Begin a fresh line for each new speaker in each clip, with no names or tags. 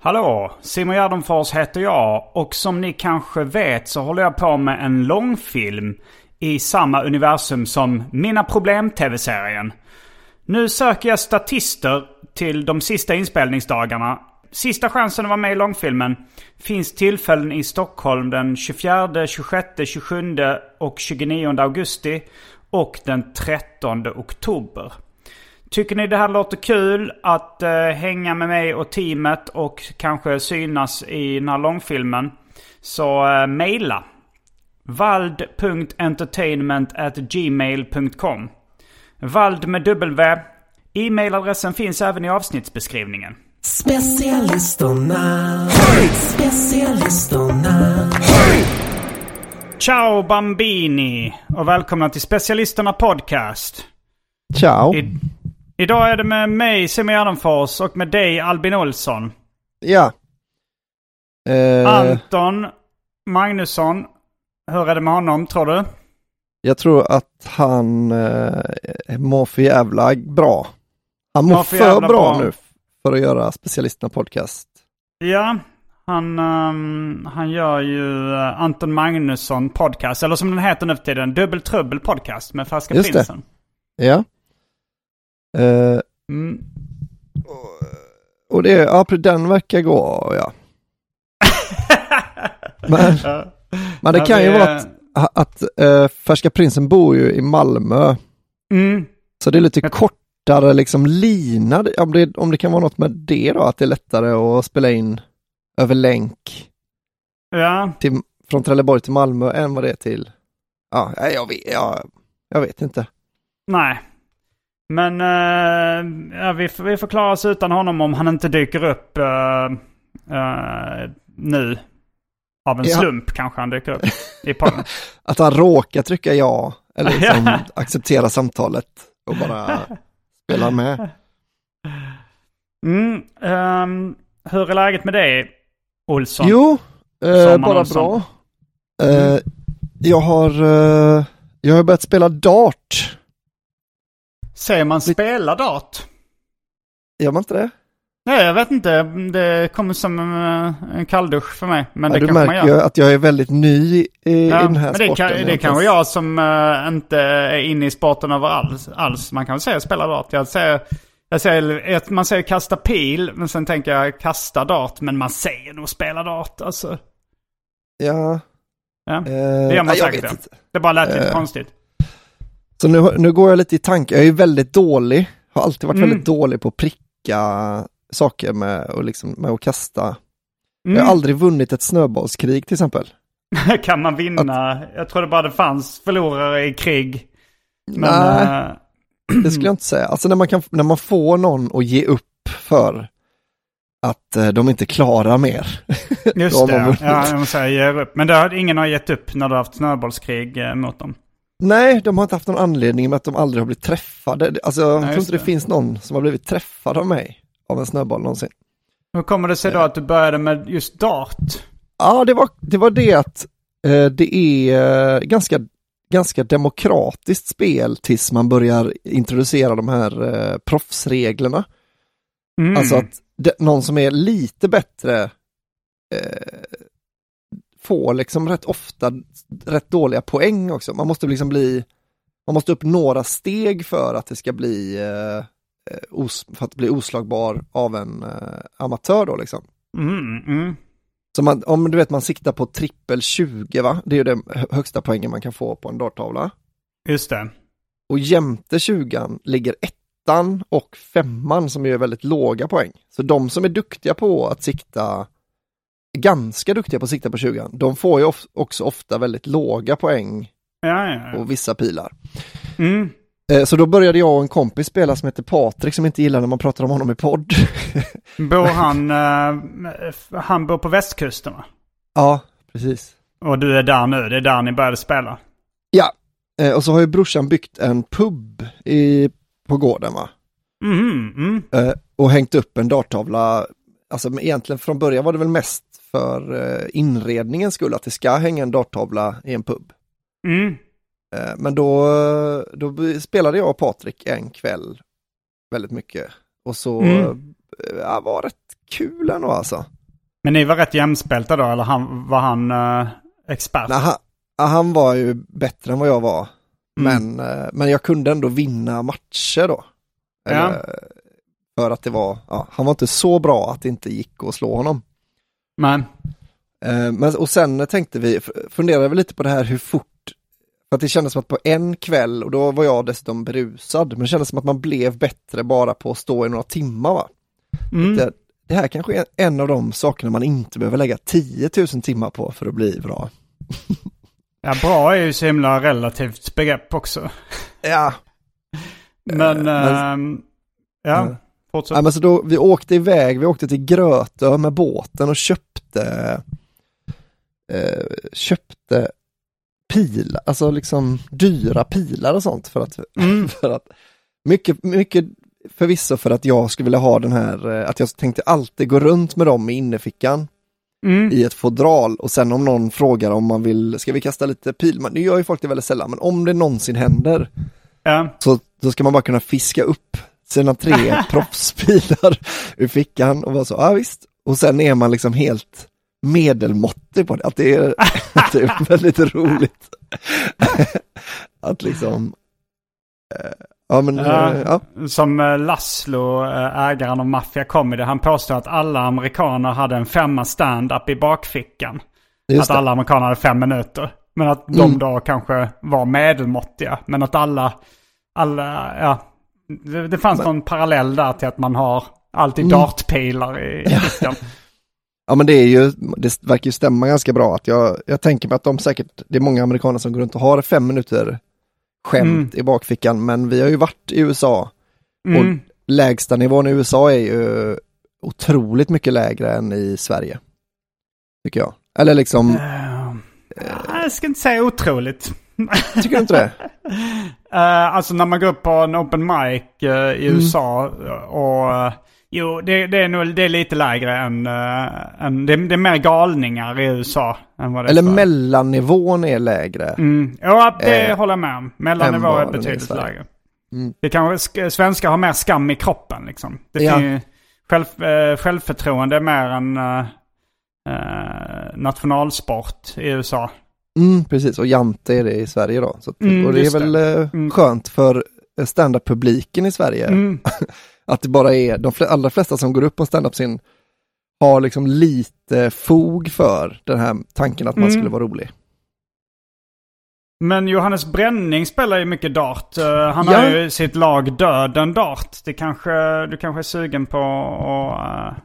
Hallå! Simon Gärdenfors heter jag och som ni kanske vet så håller jag på med en långfilm i samma universum som Mina Problem-tv-serien. Nu söker jag statister till de sista inspelningsdagarna. Sista chansen att vara med i långfilmen finns tillfällen i Stockholm den 24, 26, 27 och 29 augusti och den 13 oktober. Tycker ni det här låter kul att eh, hänga med mig och teamet och kanske synas i den här långfilmen så eh, mejla vald.entertainment@gmail.com Vald med W. E-mailadressen finns även i avsnittsbeskrivningen.
Specialisterna, specialisterna.
Ciao Bambini och välkomna till Specialisterna Podcast.
Ciao.
I, idag är det med mig Simon Gärdenfors och med dig Albin Olsson.
Ja. Eh,
Anton Magnusson. Hur är det med honom tror du?
jag tror att han eh, mår för jävla bra. Han mår
Mår
för,
för
bra,
bra.
nu för att göra Specialisterna Podcast.
Ja, han, ehm, han gör ju eh, Anton Magnusson Podcast. Eller som den heter nu för tiden, Dubbel Trubbel Podcast med Färska
Just det.
Prinsen.
Ja. Eh,
Mm.
och det, ja, den verkar gå, ja. Men, men det
Ja,
kan ju
det-
vara att, att eh, Färska Prinsen bor ju i Malmö.
Mm.
Så det är lite kortare liksom lina, om det, om det kan vara något med det då, att det är lättare att spela in över länk
Ja,
till, från Trelleborg till Malmö än vad det är till, ja, jag vet, jag, jag vet inte.
nej. Men eh, ja, vi, vi får klara oss utan honom om han inte dyker upp eh, eh, nu. Av en
Ja.
slump kanske han dyker upp i podden.
Att han råkar trycka ja, eller liksom acceptera samtalet och bara spela med.
Mm, ehm, hur är läget med dig, Olsson?
Jo, bara
Olsson.
bra. Jag har, jag har börjat spela dart.
Säger man spela dart?
Gör man inte det?
Nej, jag vet inte. Det kommer som en, kalldusch för mig. Men
Ja,
det
du
kanske man
märker
gör.
ju att jag är väldigt ny i, i
Ja,
den här
men det,
sporten.
kan, det kanske jag som eh, inte är inne i sporten överalls. Alls. Man kan väl säga spela dart. Jag säger, jag säger, man säger kasta pil, men sen tänker jag kasta dart. Men man säger nog spela dart. Alltså.
Ja,
Ja,
eh,
det gör man
jag
säkert. Det bara lät lite
Eh,
konstigt.
Så nu, nu går jag lite i tanke. Jag är väldigt dålig. Har alltid varit
Mm.
väldigt dålig på att pricka saker med, och liksom, med att kasta. Jag
Mm.
har aldrig vunnit ett snöbollskrig till exempel.
kan man vinna? Jag trodde bara det fanns förlorare i krig. Men,
Nej,
eh,
det skulle jag inte säga. Alltså när man, kan, när man får någon att ge upp för att eh, de inte klarar mer.
Just det, ja.
vunnit.
ja jag måste säga ger upp. Men det har, ingen har gett upp när du har haft snöbollskrig eh, mot dem.
Nej, de har inte haft någon anledning med att de aldrig har blivit träffade. Alltså, jag tror
just
inte det,
det.
finns någon som har blivit träffad av mig av en snöboll någonsin.
Hur kommer det sig då att du började med just dart?
Ja, det var det, var det att eh, det är eh, ganska, ganska demokratiskt spel tills man börjar introducera de här eh, proffsreglerna.
Mm.
Alltså att det, någon som är lite bättre eh, får liksom rätt ofta rätt dåliga poäng också. Man måste liksom bli, man måste upp några steg för att det ska bli, eh, eh, os, för att bli oslagbar av en eh, amatör då liksom.
Mm, mm.
Så man, om du vet man siktar på trippel 20 va, det är ju den hö- högsta poängen man kan få på en darttavla.
Just det.
Och jämte 20 ligger ettan och femman som är väldigt låga poäng. Så de som är duktiga på att sikta, ganska duktiga på att sikta på 20, de får ju också ofta väldigt låga poäng
Ja, ja,
på
ja.
vissa pilar.
Mm.
Eh, Så då började jag och en kompis spela som heter Patrik som inte gillar när man pratar om honom i podd.
Bor han, eh, han bor på västkusten va?
ja, precis.
Och du är där nu, det är där ni började spela?
Ja, eh, och så har ju brorsan byggt en pub i, på gården va.
Mm, mm.
Eh, och hängt upp en darttavla. Alltså egentligen från början var det väl mest för eh, inredningens skull att det ska hänga en darttavla i en pub.
Mm.
Eh, men då, då spelade jag och Patrik en kväll väldigt mycket. Och så
Mm.
eh, ja, var rätt kul ändå alltså.
Men ni var rätt jämspelta då, eller han, var han eh, expert?
Nej, han, han var ju bättre än vad jag var.
Mm.
Men, men jag kunde ändå vinna matcher då.
Ja.
Eller, för att det var, ja, han var inte så bra att det inte gick att slå honom.
Men,
Eh, Men, och sen tänkte vi, funderade vi lite på det här hur fort, för att det kändes som att på en kväll, och då var jag dessutom berusad, men det kändes som att man blev bättre bara på att stå i några timmar. Va?
mm.
Det, det här kanske är en av de sakerna man inte behöver lägga 10 000 timmar på för att bli bra.
ja, bra är ju så himla relativt begrepp också.
Ja,
Men,
men-
ehm, ja,
Ja.
Fortsätt.
ja men så då, vi åkte iväg, vi åkte till Grötö med båten och köpte, eh, köpte pilar, alltså liksom dyra pilar och sånt för att,
Mm.
för att mycket, mycket förvisso för att jag skulle vilja ha den här, eh, att jag tänkte alltid gå runt med dem i innerfickan
Mm.
i ett fodral och sen om någon frågar om man vill, ska vi kasta lite pil? Nu gör ju folk det väldigt sällan, men om det någonsin händer
Ja.
så då ska man bara kunna fiska upp sina tre proffspilar ur fickan och vara så, ja visst. Och sen är man liksom helt medelmåttig på det, att det är, att det är väldigt roligt. att liksom, eh, ja men,
Ja.
eh,
Som eh, Laszlo, ägaren av Mafia Comedy, han påstår att alla amerikaner hade en femma stand-up i bakfickan.
just
att
det.
alla amerikaner hade fem minuter. Men att de
Mm.
då kanske var medelmåttiga. Men att alla, alla, ja. Det, det fanns någon parallell där till att man har alltid
Mm.
dartpilar i fickan.
Ja men det är ju, det verkar ju stämma ganska bra att jag, jag tänker mig att de säkert, det är många amerikaner som går runt och har fem minuter skämt i bakfickan, men vi har ju varit i USA
Mm.
och lägsta nivån i USA är ju otroligt mycket lägre än i Sverige. Tycker jag. Eller liksom,
Eh, jag ska inte säga otroligt.
Tycker du inte det?
Eh, alltså när man går upp på en open mic eh, i
Mm.
USA och... eh, jo, det, det är nog det är lite lägre än... eh, än det, det är mer galningar i USA än vad det är
Eller
Sverige.
mellannivån är lägre.
Mm. Ja, det håller jag med om. Mellannivå
än
är
är
betydligt lägre.
Mm.
Det kanske, sk- svenskar har mer skam i kroppen liksom. Det
Ja.
finns själv, självförtroende är mer eh, nationalsport i USA.
Mm, precis, och Jante är det i Sverige då. Så
Mm,
och det är väl
det.
eh,
Mm.
skönt för eh, stand-up-publiken i Sverige.
Mm.
Att det bara är, de allra flesta som går upp på en stand-up-scen har liksom lite fog för den här tanken att man
Mm.
skulle vara rolig.
Men Johannes Bränning spelar ju mycket dart. Eh, han
Ja.
har ju sitt lag Döden Dart. Det kanske, du kanske är sugen på att,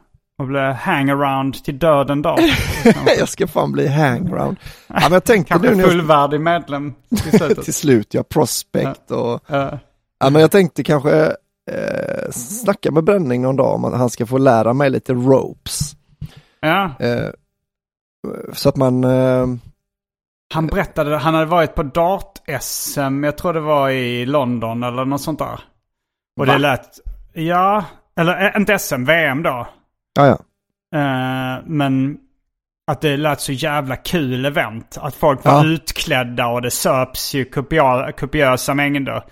att bli hangaround till Döden Dart.
jag ska fan bli hangaround. Ja, men jag tänkte
kanske
nu när
fullvärdig medlem till slutet.
till slut, ja, prospect och
Eh,
Ja, men jag tänkte kanske eh, snacka med Bränning någon dag om att han ska få lära mig lite ropes.
ja.
Eh, så att man, eh,
Han berättade, han hade varit på dart-SM, jag tror det var i London eller något sånt där. Och
Va?
det lät, ja, eller eh, inte SM, VM då.
Ja, ja.
Eh, men att det lät så jävla kul event. Att folk var
Ja.
utklädda och det söps ju kopiösa mängder.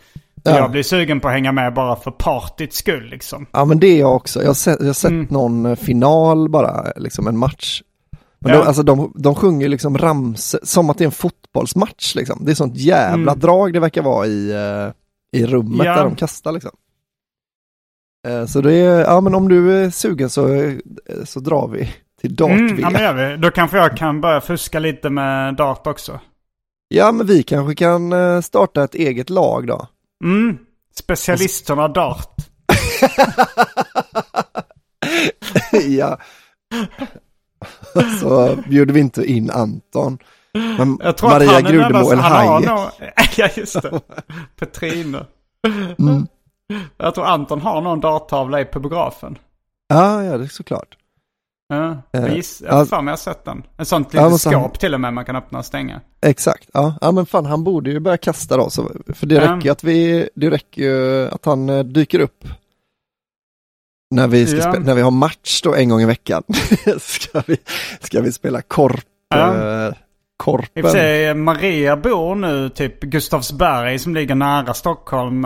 Ja.
Jag blir sugen på att hänga med bara för partyts skull liksom.
Ja men det är jag också. Jag har sett, jag har sett
Mm.
någon eh, final bara, liksom en match. Men
Ja.
de, alltså de, de sjunger liksom ramse som att det är en fotbollsmatch liksom. Det är sånt jävla
Mm.
drag det verkar vara i, eh, i rummet
Ja.
där de kastar liksom. Eh, Så det är, ja men om du är sugen så, eh, så drar vi till dart
Mm, ja, men gör vi. Då kanske jag kan börja fuska lite med dart också.
Ja men vi kanske kan eh, starta ett eget lag då.
Mm. Specialisterna dart.
ja. så bjuder vi inte in Anton. Men
Jag tror
Maria Grudemo eller
nog... ja, just det. Petrine.
Mm.
Jag tror Anton har någon darttavla i pubografen.
Ja, ja det är såklart.
Ja, jag
Eh,
giss, jag
ja.
mig jag har sett den. En sånt
Ja,
litet
han-
skåp till och med man kan öppna och stänga.
Exakt, ja. ja men fan han borde ju börja kasta då, så, för det
Ja.
räcker ju att vi, det räcker ju att han eh, dyker upp när vi, ska
Ja.
när vi har match då en gång i veckan. ska, vi, ska vi spela korp,
Ja.
eh,
I och
korpen.
för sig, Maria bor nu typ Gustavsberg som ligger nära Stockholm.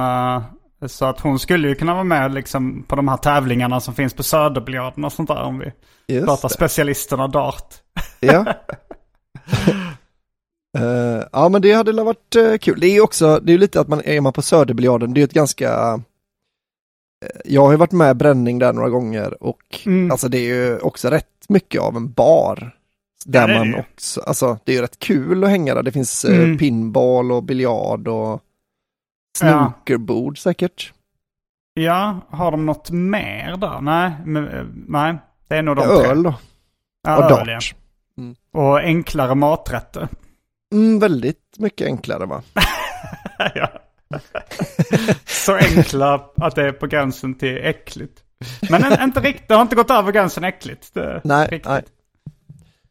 Så att hon skulle ju kunna vara med liksom på de här tävlingarna som finns på Söderbiljarden och sånt där om vi
Just
pratar
det.
specialisterna dart.
Ja. Eh, ja men det hade väl varit eh, kul. Det är ju också, det är ju lite att man är man på Söderbiljarden, det är ju ett ganska eh, jag har ju varit med bränning där några gånger och
Mm.
alltså det är ju också rätt mycket av en bar. Där
Ja,
man också, alltså det är ju rätt kul att hänga där. Det finns
Mm.
pinball och biljard och. Snookerbord säkert.
Ja, har de något mer där? Nej, men, eh, nej. Det är nog de tre.
Öl då.
Ja,
och
öl,
dart.
ja. Och enklare maträtter.
Mm, väldigt mycket enklare va?
ja. Så enkla att det är på gränsen till äckligt. Men en, inte riktigt, det har inte gått över gränsen äckligt.
Nej,
riktigt.
nej.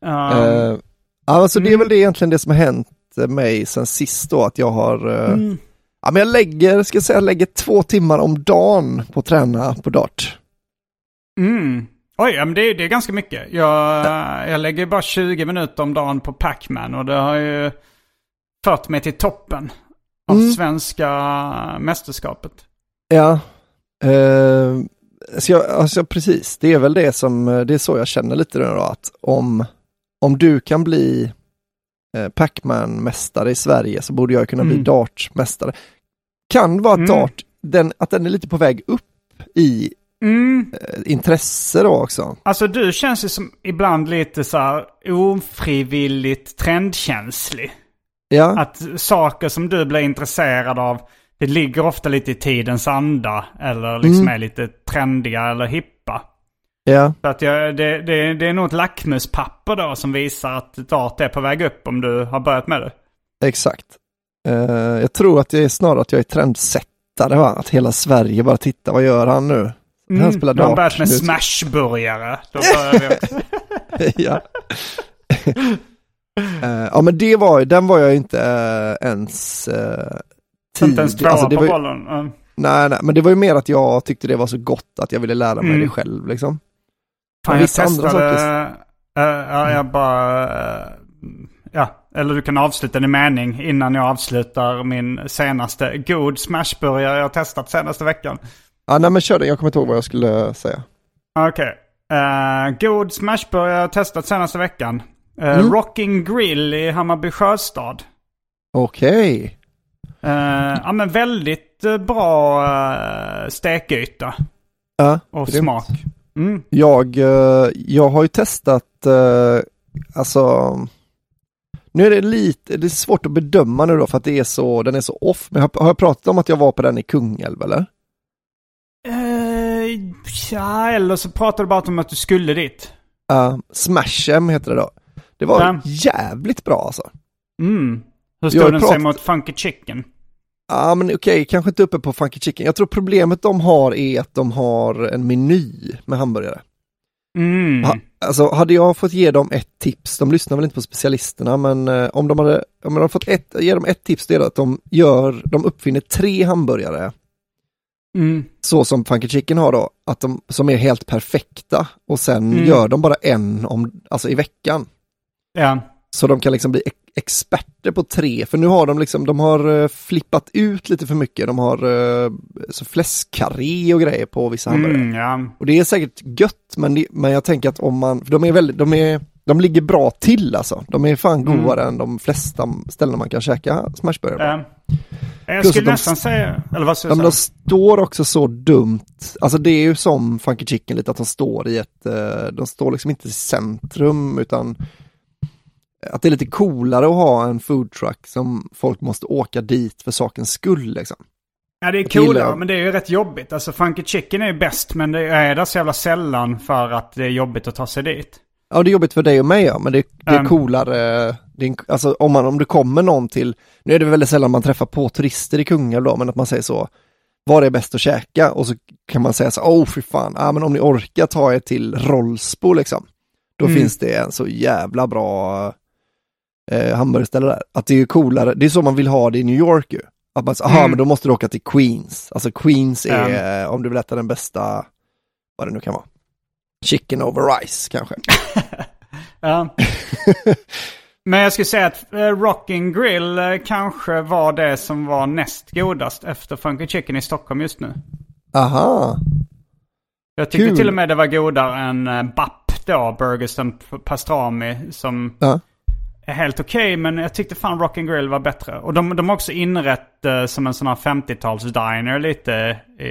Um,
Eh, alltså det är
mm.
väl det egentligen det som har hänt mig sen sist då, att jag har eh,
mm.
Ja men jag lägger, ska jag säga, jag lägger två timmar om dagen på att träna på dart.
Mm. Oj, ja, men det, är- det är ganska mycket. Jag, jag lägger bara 20 minuter om dagen på Pac-Man och det har ju fört mig till toppen av
Mm.
svenska mästerskapet.
Ja. Eh, så jag, alltså precis, det är väl det som, det är så jag känner lite nu då, att om, om du kan bli eh, Pac-Man-mästare i Sverige så borde jag kunna bli
Mm.
dartmästare. Kan vara att
Mm.
dart, den, att den är lite på väg upp i
Mm.
eh, intresse då också.
Alltså du känns ju som ibland lite så här ofrivilligt trendkänslig.
Ja,
Att saker som du blir intresserad av, det ligger ofta lite i tidens anda. Eller liksom
Mm.
är lite trendiga eller hippa.
ja,
Så att jag, det, det, det är nog ett lackmuspapper då som visar att dart är på väg upp om du har börjat med det.
exakt. Eh, jag tror att det är snarare att jag är trendsättare, va? att hela Sverige bara tittar, vad gör han nu? Han spelar
Du har börjat med smashburgare.
Ja. Eh, ja men det var ju, den var jag inte eh, ens uh,
Inte ens tvåa
alltså,
på
var,
bollen. Mm.
nej, nej, men det var ju mer att jag tyckte det var så gott att jag ville lära mig
Mm.
det själv liksom.
Fan, jag
vissa andra
testade...
saker-
eh, ja, jag bara... ja, eller du kan avsluta din mening innan jag avslutar min senaste god smashburgare jag har testat senaste veckan.
Ja nej men kör det, jag kommer inte ihåg vad jag skulle säga.
Okej. Eh, god smashburgare jag har testat senaste veckan. Eh,
Mm.
Rocking Grill i Hammarby Sjöstad.
Okej.
Eh, ja men väldigt bra uh, stekyta
Ja,
och
grymt.
smak. Mm.
Jag, jag har ju testat, alltså, nu är det lite, det är svårt att bedöma nu då för att det är så, den är så off. Men har, har jag pratat om att jag var på den i Kungälv eller?
Eh, ja, eller så pratade du bara om att du skulle dit.
Uh, Smashem heter det då. Det var
Ja.
jävligt bra alltså.
Mm. Hur står den sig
pratat-
mot Funky Chicken?
Ja men okej, kanske inte uppe på Funky Chicken. Jag tror problemet de har är att de har en meny med hamburgare.
Mm.
Ha, alltså hade jag fått ge dem ett tips, de lyssnar väl inte på specialisterna, men eh, om de hade, om de hade fått ett, ge dem ett tips, det är att de gör, de uppfinner tre hamburgare,
Mm.
så som Funky Chicken har då, att de, som är helt perfekta, och sen
Mm.
gör de bara en om, alltså i veckan.
Ja.
Så de kan liksom bli experter på tre, för nu har de liksom, de har eh, flippat ut lite för mycket, de har uh, så fläskkarré och grejer på vissa hamburgare.
Mm, ja.
Och det är säkert gött, men, det, men jag tänker att om man, för de är väldigt, de är, de ligger bra till alltså. De är fan
Mm.
godare än de flesta ställen man kan käka smashburgare.
Ja. Jag skulle
de-
nästan säga, eller vad
men de
säga?
står också så dumt, alltså det är ju som Funky Chicken lite att de står i ett, eh, de står liksom inte i centrum utan att det är lite coolare att ha en foodtruck som folk måste åka dit för sakens skull liksom.
Ja, det är coolare, men det är ju rätt jobbigt. Alltså Funky Chicken är ju bäst, men det är där så jävla sällan för att det är jobbigt att ta sig dit.
Ja, det är jobbigt för dig och mig ja, men det, det är
Um.
coolare, det är, alltså om, man, om det kommer någon till, nu är det väldigt sällan man träffar på turister i Kungälv då, men att man säger så, var är bäst att käka? Och så kan man säga så, oh, fy fan, ja men om ni orkar ta er till Rollsbo liksom, då
Mm.
finns det en så jävla bra eh, hamburgerställe där. Att det är ju coolare, det är så man vill ha det i New York ju. Att man aha
Mm.
men då måste du åka till Queens, alltså Queens är, eh, om du vill äta den bästa, vad det nu kan vara, chicken over rice kanske.
Ja. Men jag skulle säga att eh, Rocking Grill eh, kanske var det som var näst godast efter Funky Chicken i Stockholm just nu.
Aha,
Jag tyckte
Kul.
till och med det var godare än eh, BAP då, Burgers and Pastrami, som
ja.
Är helt okej. men jag tyckte fan Rocking Grill var bättre. Och de, de har också inrett eh, som en sån här 50-tals-diner lite i,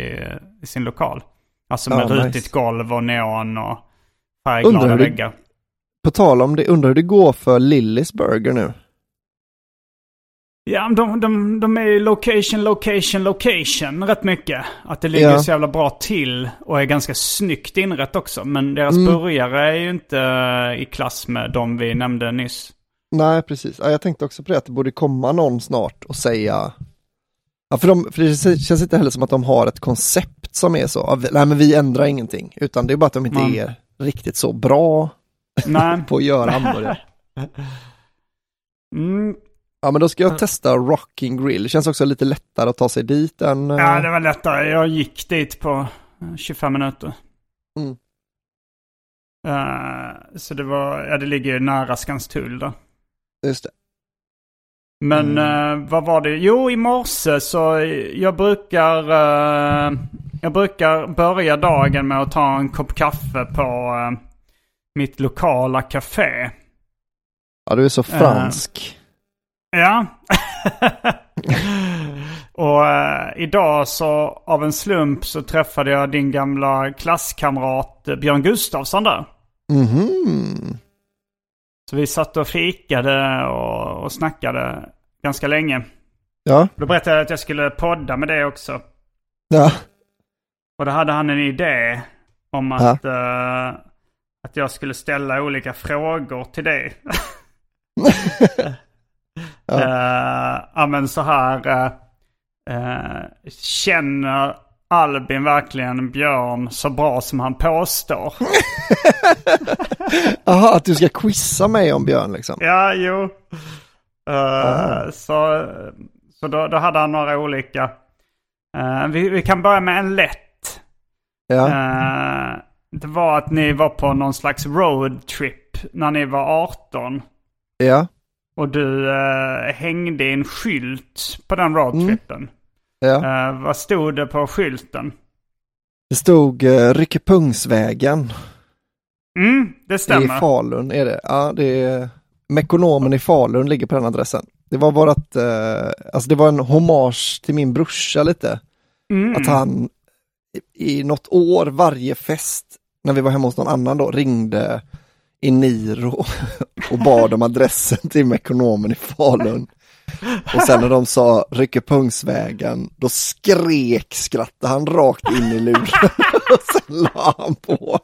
i sin lokal. Alltså med
nice.
rutigt golv och neon och färgglada väggar.
På tal om det, undrar hur det går för Lillys Burger nu?
Ja, de, de, de är ju location, location, location rätt mycket. Att det ligger
Ja.
så jävla bra till och är ganska snyggt inrett också. Men deras
Mm.
burgare är ju inte eh, i klass med de vi nämnde nyss.
Nej, precis. Ja, jag tänkte också på det, att det borde komma någon snart och säga Ja, för, de, för det känns inte heller som att de har ett koncept som är så, "Ja, vi- nej men vi ändrar ingenting, utan det är bara att de inte
Man-
är riktigt så bra
Nej.
på att göra hamburgare.
Mm.
Ja, men då ska jag testa Rocking Grill, det känns också lite lättare att ta sig dit än... eh,
Ja, det var lättare. Jag gick dit på eh, 25 minuter.
Mm.
Eh, så det var, ja det ligger ju nära Skanstull då.
Just det.
Men
Mm.
eh, vad var det? Jo, i morse så jag brukar, eh, jag brukar börja dagen med att ta en kopp kaffe på eh, mitt lokala café.
Ja, du är så fransk.
Ja. Och idag så av en slump så träffade jag din gamla klasskamrat Björn Gustafsson där.
Mhm.
Så vi satt och fikade och, och snackade ganska länge.
Ja,
Då berättade jag att jag skulle podda med det också.
ja.
Och då hade han en idé om att, eh, att jag skulle ställa olika frågor till dig.
Ja.
Ja men så här. eh, känner Albin verkligen Björn så bra som han påstår?
Jaha, att du ska quizza mig om Björn liksom.
ja, jo.
Ah.
Så, så då, då hade han några olika. Eh, vi, vi kan börja med en lätt.
Ja,
Eh, det var att ni var på någon slags roadtrip när ni var 18.
ja,
Och du hängde en skylt på den roadtrippen.
Ja.
Eh, vad stod det på skylten?
Det stod uh, Ryckepungsvägen.
Mm, det
I
stämmer.
Falun är det. Ja, det är Mekonomen i Falun ligger på den adressen. Det var vårat, eh, alltså det var en hommage till min brorsa lite.
Mm.
Att han i, i något år varje fest, när vi var hemma hos någon annan då, ringde i Niro och bad om adressen till Mekonomen i Falun. Och sen när de sa Ryckepungsvägen, då skrek, skrattade han rakt in i luren och sen la han på.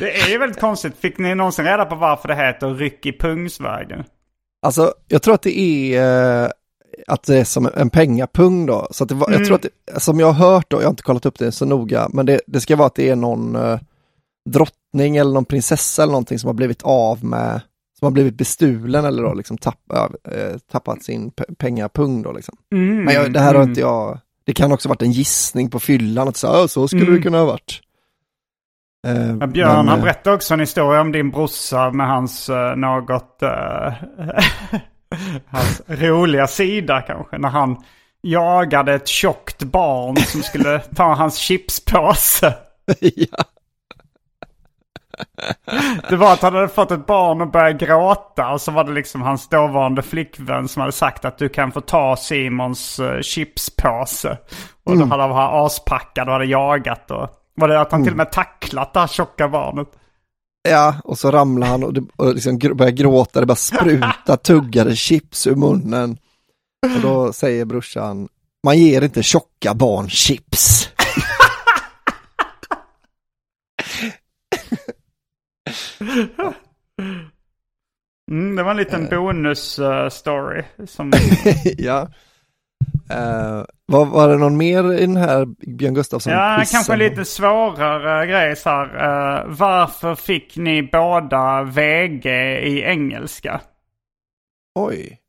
Det är ju väldigt konstigt. Fick ni någonsin reda på varför det heter Ryck i Pungsvägen?
Alltså, jag tror att det är eh, att det är som en pengapung då. Så det var, jag
Mm.
tror att det, som jag har hört då, jag har inte kollat upp det så noga, men det, det ska vara att det är någon, eh, drottning eller någon prinsessa eller någonting som har blivit av med, som har blivit bestulen eller då liksom tapp, äh, tappat sin pe- pengapung då liksom.
Mm,
Men jag, det här har
mm.
inte jag, det kan också varit en gissning på fyllan, att så, "Ja, så skulle
Mm.
det kunna ha varit. Eh,
Ja, Björn,
men,
han
eh,
berättade också en historia om din brorsa med hans eh, något... eh, hans roliga sida kanske. När han jagade ett tjockt barn som skulle ta hans chipspåse.
ja.
Det var att han hade fått ett barn att börja gråta och så var det liksom hans dåvarande flickvän som hade sagt att du kan få ta Simons uh, chipspåse. Och då hade han varit aspackad och hade jagat och var det att han till och med tacklat det här tjocka barnet.
Ja, och så ramlade han och, det, och liksom började gråta, det bara spruta tuggade chips ur munnen. Och då säger brorsan, man ger inte tjocka barn chips.
Mm, det var en liten bonus-story. som...
ja. Eh, var, var det någon mer i den här Björn Gustafsson
ja,
quizen?
kanske en lite svårare grej så här. Eh, varför fick ni båda VG i engelska?
Oj.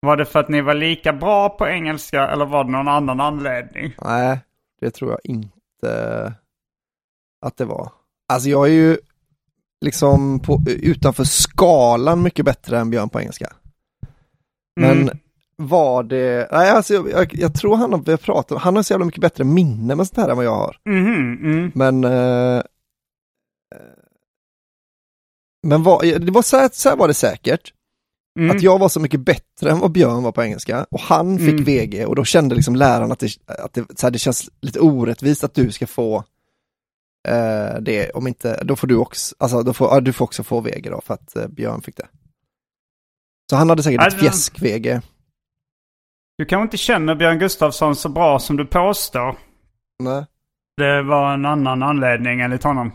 Var det för att ni var lika bra på engelska eller var det någon annan anledning?
Nej, det tror jag inte att det var. Alltså jag är ju liksom på, utanför skalan mycket bättre än Björn på engelska. Men
Mm.
var det, nej alltså jag, jag, jag tror han har, vi har pratat, han har så jävla mycket bättre minne med sånt här än vad jag har.
Mhm, mm.
Men eh, Men vad, det var så här, så här var det säkert.
Mm.
Att jag var så mycket bättre än vad Björn var på engelska och han fick
Mm.
VG och då kände liksom läraren att det, att det, så här, det känns lite orättvist att du ska få eh, det, om inte, då får du också, alltså då får, ja, du får också få VG då för att eh, Björn fick det. Så han hade säkert ett
Alltså-
fjäsk-VG.
Du kanske inte känner Björn Gustafsson så bra som du påstår.
Nej.
Det var en annan anledning enligt honom.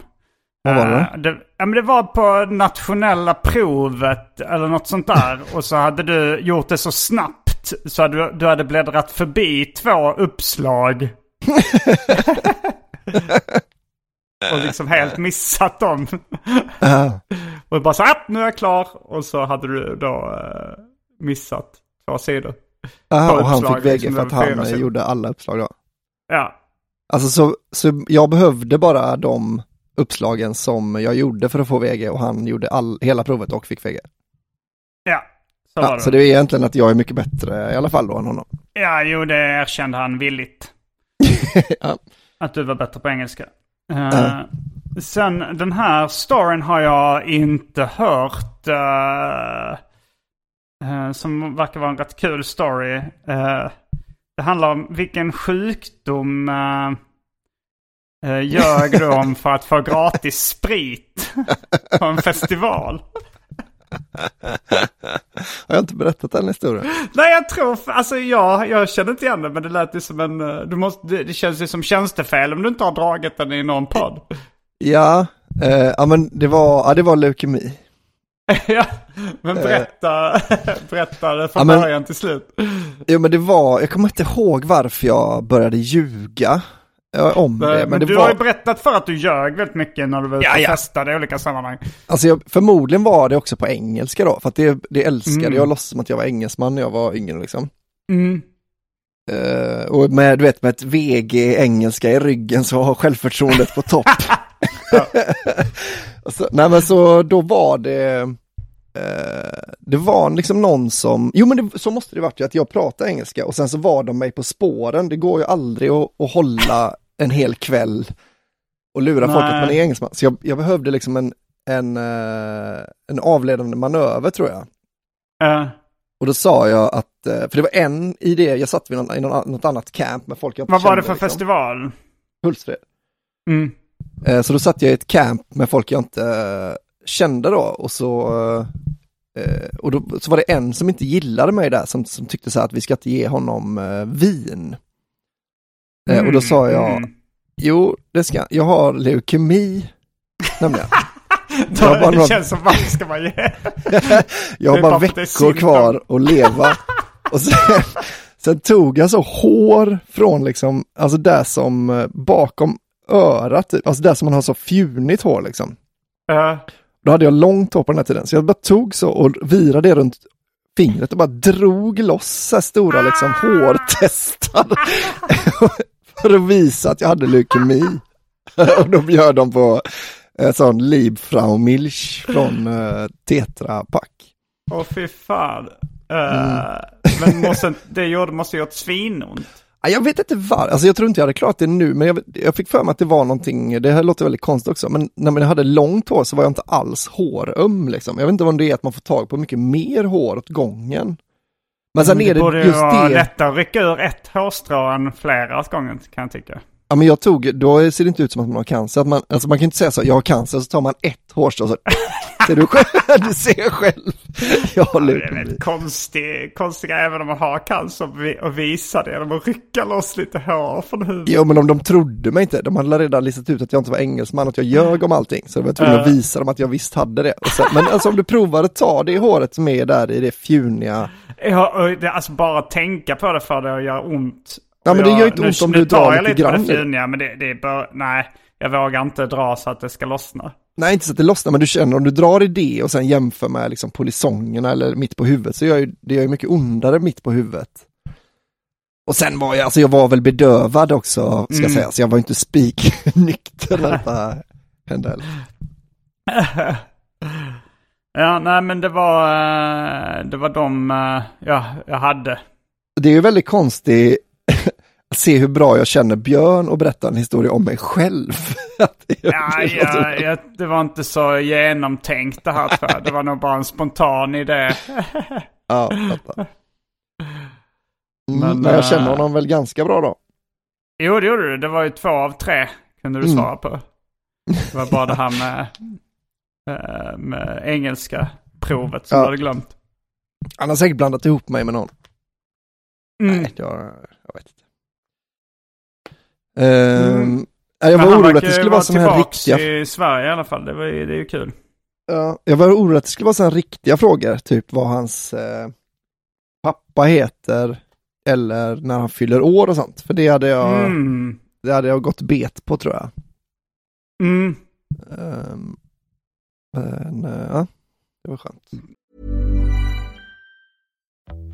Vad var det?
Eh, det, ja, men det var på nationella provet eller något sånt där. och så hade du gjort det så snabbt så hade du, du hade bläddrat förbi två uppslag. och liksom helt missat dem. Och bara så här, "Ah, nu är jag klar. Och så hade du då eh, missat två sidor.
Aha, och han fick VG
liksom,
för att
var
han eh,
sidor.
gjorde alla uppslag då.
Ja,
Alltså så, så jag behövde bara de uppslagen som jag gjorde för att få VG och han gjorde all, hela provet och fick VG.
ja. Så var
Ja,
det.
så det är egentligen att jag är mycket bättre i alla fall då än honom.
Ja, jo det erkände han villigt.
Ja.
Att du var bättre på engelska.
Uh,
Sen den här storyn har jag inte hört. Uh, uh, som verkar vara en rätt kul story. Det handlar om vilken sjukdom uh, uh, ljög du om för att få gratis sprit på en festival?
Har jag inte berättat den historien?
Nej, jag tror... Alltså jag, jag känner inte igen det, men det lät ju som en... eh, Du måste, det, känns ju som tjänstefel om du inte har dragit den i någon podd.
Ja, eh, ja men det var, ja, det var leukemi.
ja, men berätta, berätta det från
Ja, men-
början till slut.
Jo men det var, jag kommer inte ihåg varför jag började ljuga eh, om det.
Men,
Men det
du
var,
har ju berättat för att du ljög väldigt mycket när du var ute och
ja.
festade i olika sammanhang.
alltså jag, förmodligen var det också på engelska då, för att det, det älskade
Mm.
jag, låtsas som att jag var engelsman när jag var yngre liksom.
Mm.
Eh, och med, du vet, med ett VG engelska i ryggen så har självförtroendet på topp. Och så, nej men så då var det, det var liksom någon som, jo men det, så måste det varit ju att jag pratade engelska och sen så var de mig på spåren. Det går ju aldrig att, att hålla en hel kväll och lura folk att
Nej.
man är engelsman. Så jag, jag behövde liksom en, en, eh, en avledande manöver tror jag.
Eh,
Och då sa jag att, eh, för det var en idé, jag satt vid någon, i någon, något annat camp med folk jag inte
vad var det
kände,
för
liksom.
festival?
Hultsfred.
Mm.
Eh, Så då satt jag i ett camp med folk jag inte kände då och så eh, och då så var det en som inte gillade mig där som, som tyckte så här att vi ska inte ge honom eh, vin. Eh, Och då sa jag,
Mm.
jo det ska jag har leukemi nämligen.
Då,
Jag bara
det känns som vad ska man ge?
Jag har bara veckor kvar att leva. Och sen, sen tog jag så hår från liksom, alltså där som eh, bakom örat, typ. alltså där som man har så fjunigt hår liksom.
Eh,
Då hade jag långt hår på den här tiden, så jag bara tog så och virade det runt fingret och bara drog loss så här stora liksom hårtestar. för att visa att jag hade leukemi. och då bjöd de på en sån Liebfraumilch från uh, Tetra Pak.
Åh fy fan. Eh, Men måste, det gjorde, måste gjort svinont.
Ja, Jag vet inte var, alltså jag tror inte jag hade klarat det nu, men jag, jag fick för mig att det var någonting, det här låter väldigt konstigt också, men när man hade långt hår så var jag inte alls håröm liksom. Jag vet inte om det är att man får tag på mycket mer hår åt gången. Men sen är
Det
det
borde ju
just
vara
det.
lättare att rycka ur ett hårstrå än flera åt gången kan jag tycka.
Ja men jag tog, då ser det inte ut som att man har cancer. Att man, alltså man kan inte säga så, jag har cancer, så tar man ett hårstrå så ser du själv, du ser själv. Jag har
Det är väldigt konstig, konstiga även om man har cancer och vi- och visa det genom att rycka loss lite hår från huvudet.
Jo men om de trodde mig inte, de hade redan listat ut att jag inte var engelsman, att jag ljög om allting. Så jag var tvungen att
Ja.
visa dem att jag visst hade det. Och sen, men alltså om du provar att ta det håret som är där i det fjuniga.
Ja, och det, alltså bara tänka på det för det att göra ont.
Ja, men det gör inte
nu,
ont om
nu
du drar
tar jag
lite
lite på
grann
det funiga, men det, det bara, nej. Jag vågar inte dra så att det ska lossna.
Nej inte så att det lossnar, men du känner om du drar i det och sen jämför med liksom polisongerna eller mitt på huvudet så gör ju, det gör ju mycket ondare mitt på huvudet. Och sen var jag, alltså jag var väl bedövad också, ska
Mm.
sägas. Jag var inte spiknykter när detta hände.
Ja, nej men det var, eh, det var de eh, ja, jag hade.
Det är ju väldigt konstigt se hur bra jag känner Björn och berätta en historia om mig själv.
Ja, ja, ja, det var inte så genomtänkt det här tror jag. Det var nog bara en spontan idé.
Ja, fattar. Mm,
Men,
men jag känner
äh,
honom väl ganska bra då.
Jo, det gjorde du. Det var ju två av tre kunde du
Mm.
svara på. Det var bara det här med, eh, med engelska provet som
Ja.
du hade glömt.
Han har säkert blandat ihop mig med någon.
Mm.
Nej, har, jag vet inte. Ehm,
Mm.
Jag var orolig att det skulle
vara
sådana här riktiga...
i Sverige i alla fall. Det, var, det är ju kul.
Ja, jag var orolig att det skulle vara sådana riktiga frågor, typ vad hans eh, pappa heter eller när han fyller år och sånt. För det hade jag,
Mm.
det hade jag gått bet på tror jag.
Mm.
Ehm, men eh, ja, det var skönt.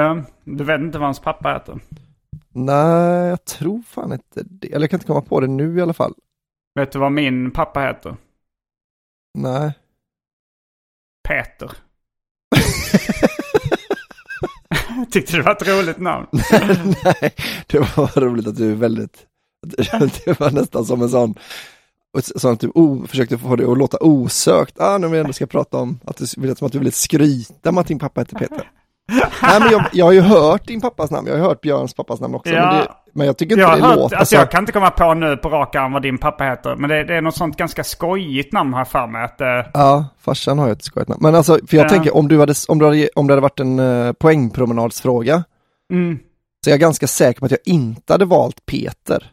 Um, du vet inte vad hans pappa heter?
Nej, jag tror fan inte det. Eller jag kan inte komma på det nu i alla fall.
Vet du vad min pappa heter?
Nej.
Peter. Tyckte det var ett roligt namn.
Nej, det var roligt att du är väldigt, det var nästan som en sån, sån att du o, försökte få det att låta osökt. Ah, nu vi ändå ska prata om att du vill som att du ville skryta med att din pappa heter Peter. Nej men jag, jag har ju hört din pappas namn, jag har ju hört Björns pappas namn också.
Ja.
Men, det, men jag tycker inte
Jag,
det
hört,
låter
alltså
så.
jag kan inte komma på nu på rak arm vad din pappa heter. Men det, det är något sånt ganska skojigt namn jag för mig. Att, eh,
Ja, farsan har ju ett skojigt namn. Men alltså, för jag
Ja.
tänker om du hade, om du hade, om det hade varit en uh, poängpromenadsfråga,
mm,
Så jag är ganska säker på att jag inte hade valt Peter.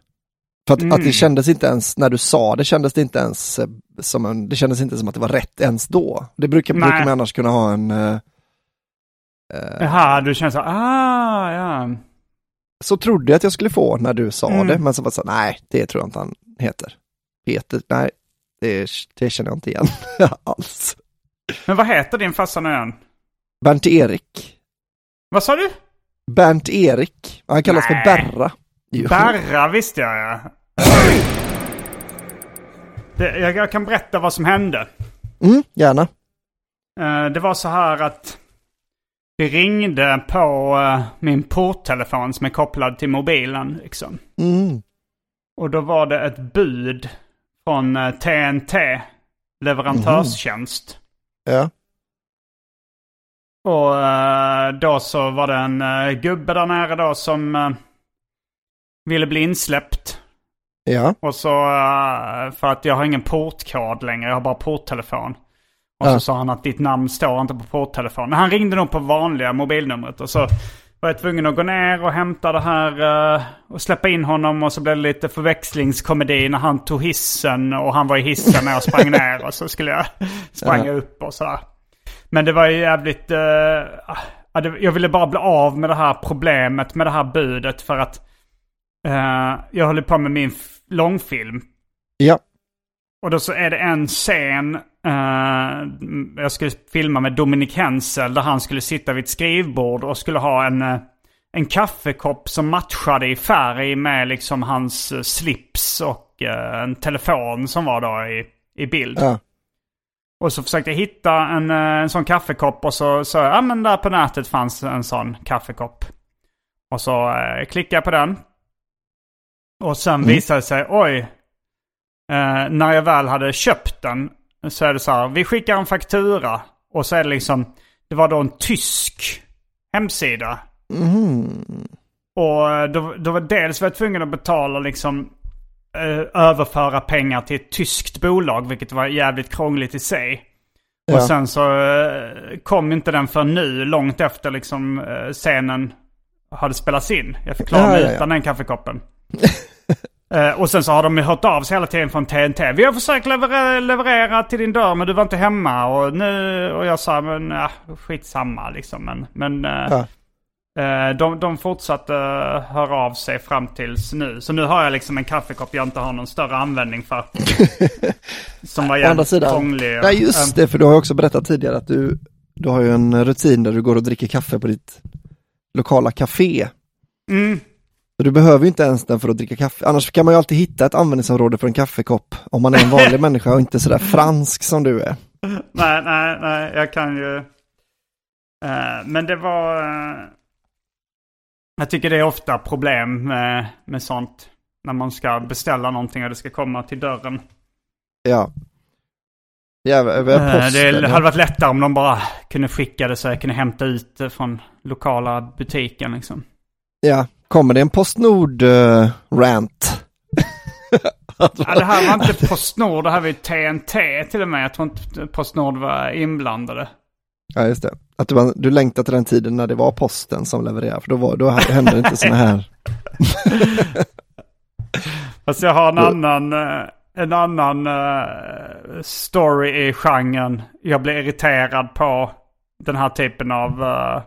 För att, att det kändes inte ens, när du sa det kändes det inte ens eh, som en, det kändes inte som att det var rätt ens då. Det brukar,
Nej.
brukar man annars kunna ha en... eh,
Jaha, du känner så, ah, ja.
så trodde jag att jag skulle få när du sa
Mm.
det, men så var det så nej, det tror jag inte han heter. Peter, nej, det, det känner jag inte igen alls.
Men vad heter din farsa nu igen?
Bernt-Erik.
Vad sa du?
Bernt-Erik. Han kallas
Nej.
för Berra. Jo.
Berra visste jag ja. Det, jag, jag kan berätta vad som hände.
Mm, gärna.
Eh, det var så här att det ringde på eh, min porttelefon som är kopplad till mobilen. Liksom.
Mm.
Och då var det ett bud från eh, TNT, leverantörstjänst.
Ja.
Och eh, då så var det en eh, gubbe där nere då som eh, ville bli insläppt.
Ja.
Och så eh, för att jag har ingen portkod längre, jag har bara porttelefon. Och så sa han att ditt namn står inte på porttelefon. Men han ringde nog på vanliga mobilnumret. Och så var jag tvungen att gå ner och hämta det här eh, och släppa in honom. Och så blev det lite förväxlingskomedi när han tog hissen och han var i hissen när jag sprang ner. Och så skulle jag spranga upp och sådär. Men det var ju jävligt... det- jag ville bara bli av med det här problemet med det här budet för att eh, jag höll på med min långfilm.
Ja.
Och då så är det en scen, eh, jag skulle filma med Dominic Hensel där han skulle sitta vid ett skrivbord och skulle ha en, eh, en kaffekopp som matchade i färg med liksom hans eh, slips och eh, en telefon som var då i, i bild.
Ja.
Och så försökte jag hitta en, en sån kaffekopp och så sa jag, ja men där på nätet fanns en sån kaffekopp. Och så eh, klickade jag på den. Och sen visade det sig, oj, när jag väl hade köpt den så är det så här, vi skickar en faktura. Och så är det liksom, det var då en tysk hemsida. Och eh, då, då var dels var jag tvungen att betala liksom eh, överföra pengar till ett tyskt bolag, vilket var jävligt krångligt i sig.
Ja.
Och sen så eh, kom inte den för nu, långt efter liksom scenen hade spelats in. Jag fick klara mig
ja, ja.
utan den kaffekoppen. Eh, och sen så har de ju hört av sig hela tiden från TNT. Vi har försökt leverera, leverera till din dörr men du var inte hemma. Och, nu, och jag sa men ja, skitsamma liksom. Men, men eh,
Ja.
eh, de, de fortsatte eh, höra av sig fram tills nu. Så nu har jag liksom en kaffekopp jag inte har någon större användning för. Som var jävligt krånglig.
nej just det, för du har också berättat tidigare att du, du har ju en rutin där du går och dricker kaffe på ditt lokala café.
Mm.
Så du behöver ju inte ens den för att dricka kaffe. Annars kan man ju alltid hitta ett användningsområde för en kaffekopp om man är en vanlig människa och inte sådär fransk som du är.
Nej, nej, nej, jag kan ju... Eh, men det var... eh, jag tycker det är ofta problem med, med sånt. När man ska beställa någonting och det ska komma till dörren.
Ja. Jävlar,
Eh,
posten.
det hade varit lättare om de bara kunde skicka det så jag kunde hämta ut det från lokala butiken liksom.
Ja, kommer det en Postnord-rant?
Ja, det här var inte Postnord, det här var ju TNT till och med. Jag tror inte Postnord var inblandade.
ja, just det. Att du, var- du längtar till den tiden när det var posten som levererade, för då, var, då hände inte sådana här.
Fast jag har en annan, eh, en annan eh, story i genren. Jag blir irriterad på den här typen av, eh,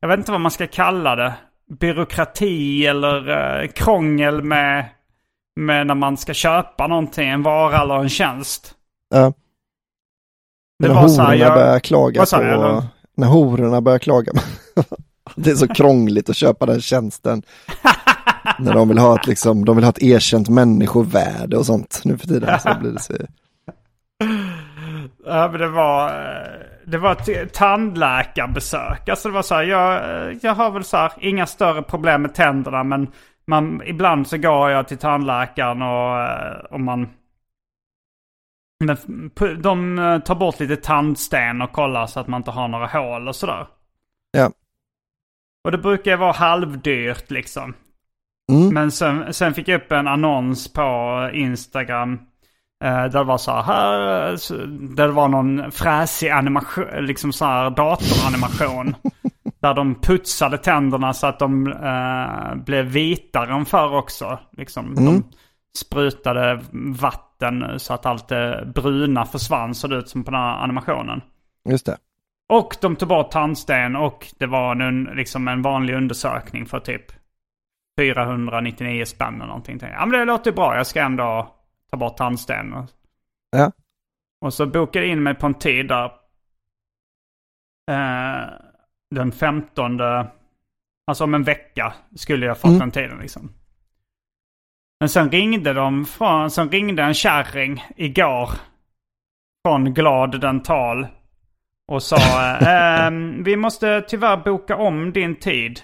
jag vet inte vad man ska kalla det. Byråkrati eller eh, krångel med, med när man ska köpa någonting, en vara eller en tjänst.
Ja.
Det
när
var så här,
hororna
jag-
börjar klaga på,
jag
när hororna börjar klaga. det är så krångligt att köpa den tjänsten. när de vill ha ett, liksom, de vill ha ett erkänt människovärde och sånt nu för tiden. Så blir det så.
Ja, men det var, eh, det var ett tandläkarbesök. Alltså det var så här, jag, jag har väl så här, inga större problem med tänderna men man, ibland så går jag till tandläkaren och, eh, och man... De eh, tar bort lite tandsten och kollar så att man inte har några hål och sådär.
Ja.
Och det brukar ju vara halvdyrt liksom.
Mm.
Men sen, sen fick jag upp en annons på Instagram. Eh, där det var så här, så- där det var någon fräsig animation, liksom så här datoranimation. Där de putsade tänderna så att de eh, blev vitare än förr också. Liksom,
Mm.
De sprutade vatten så att allt det bruna försvann, såg det ut som på den här animationen.
Just det.
Och de tog bort tandsten och det var en, liksom en vanlig undersökning för typ 499 spänn eller någonting. Ja men det låter bra, jag ska ändå ta bort tandsten. Och-
Ja.
Och så bokade jag in mig på en tid där eh, den 15, alltså om en vecka skulle jag fått
Mm.
den tiden liksom. Men sen ringde de från, sen ringde en kärring igår från Glad Dental och sa ehm, vi måste tyvärr boka om din tid.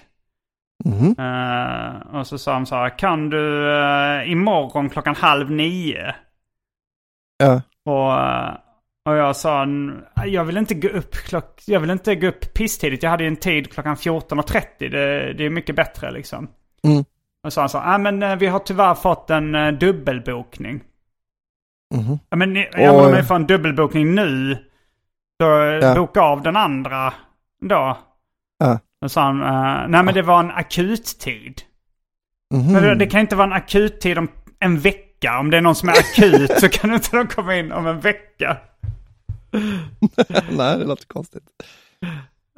Mhm.
Eh, och så sa de så här, kan du uh, imorgon klockan halv nio?
Ja.
Och, eh, och jag sa, "N- jag vill inte gå upp klock, jag vill inte gå upp pisstidigt. Jag hade ju en tid klockan 14.30. Det, det är mycket bättre liksom.
Mm.
Och så han sa, ah, men vi har tyvärr fått en uh, dubbelbokning.
Mhm.
Ja, men jag om ni får en dubbelbokning nu, då
Ja.
boka av den andra då.
Ja.
Och sa han, eh, nej men det var en akuttid.
Mhm.
Men det, det kan inte vara en akuttid om en vecka. Om det är någon som är akut så kan inte de komma in om en vecka.
Nej, det låter konstigt.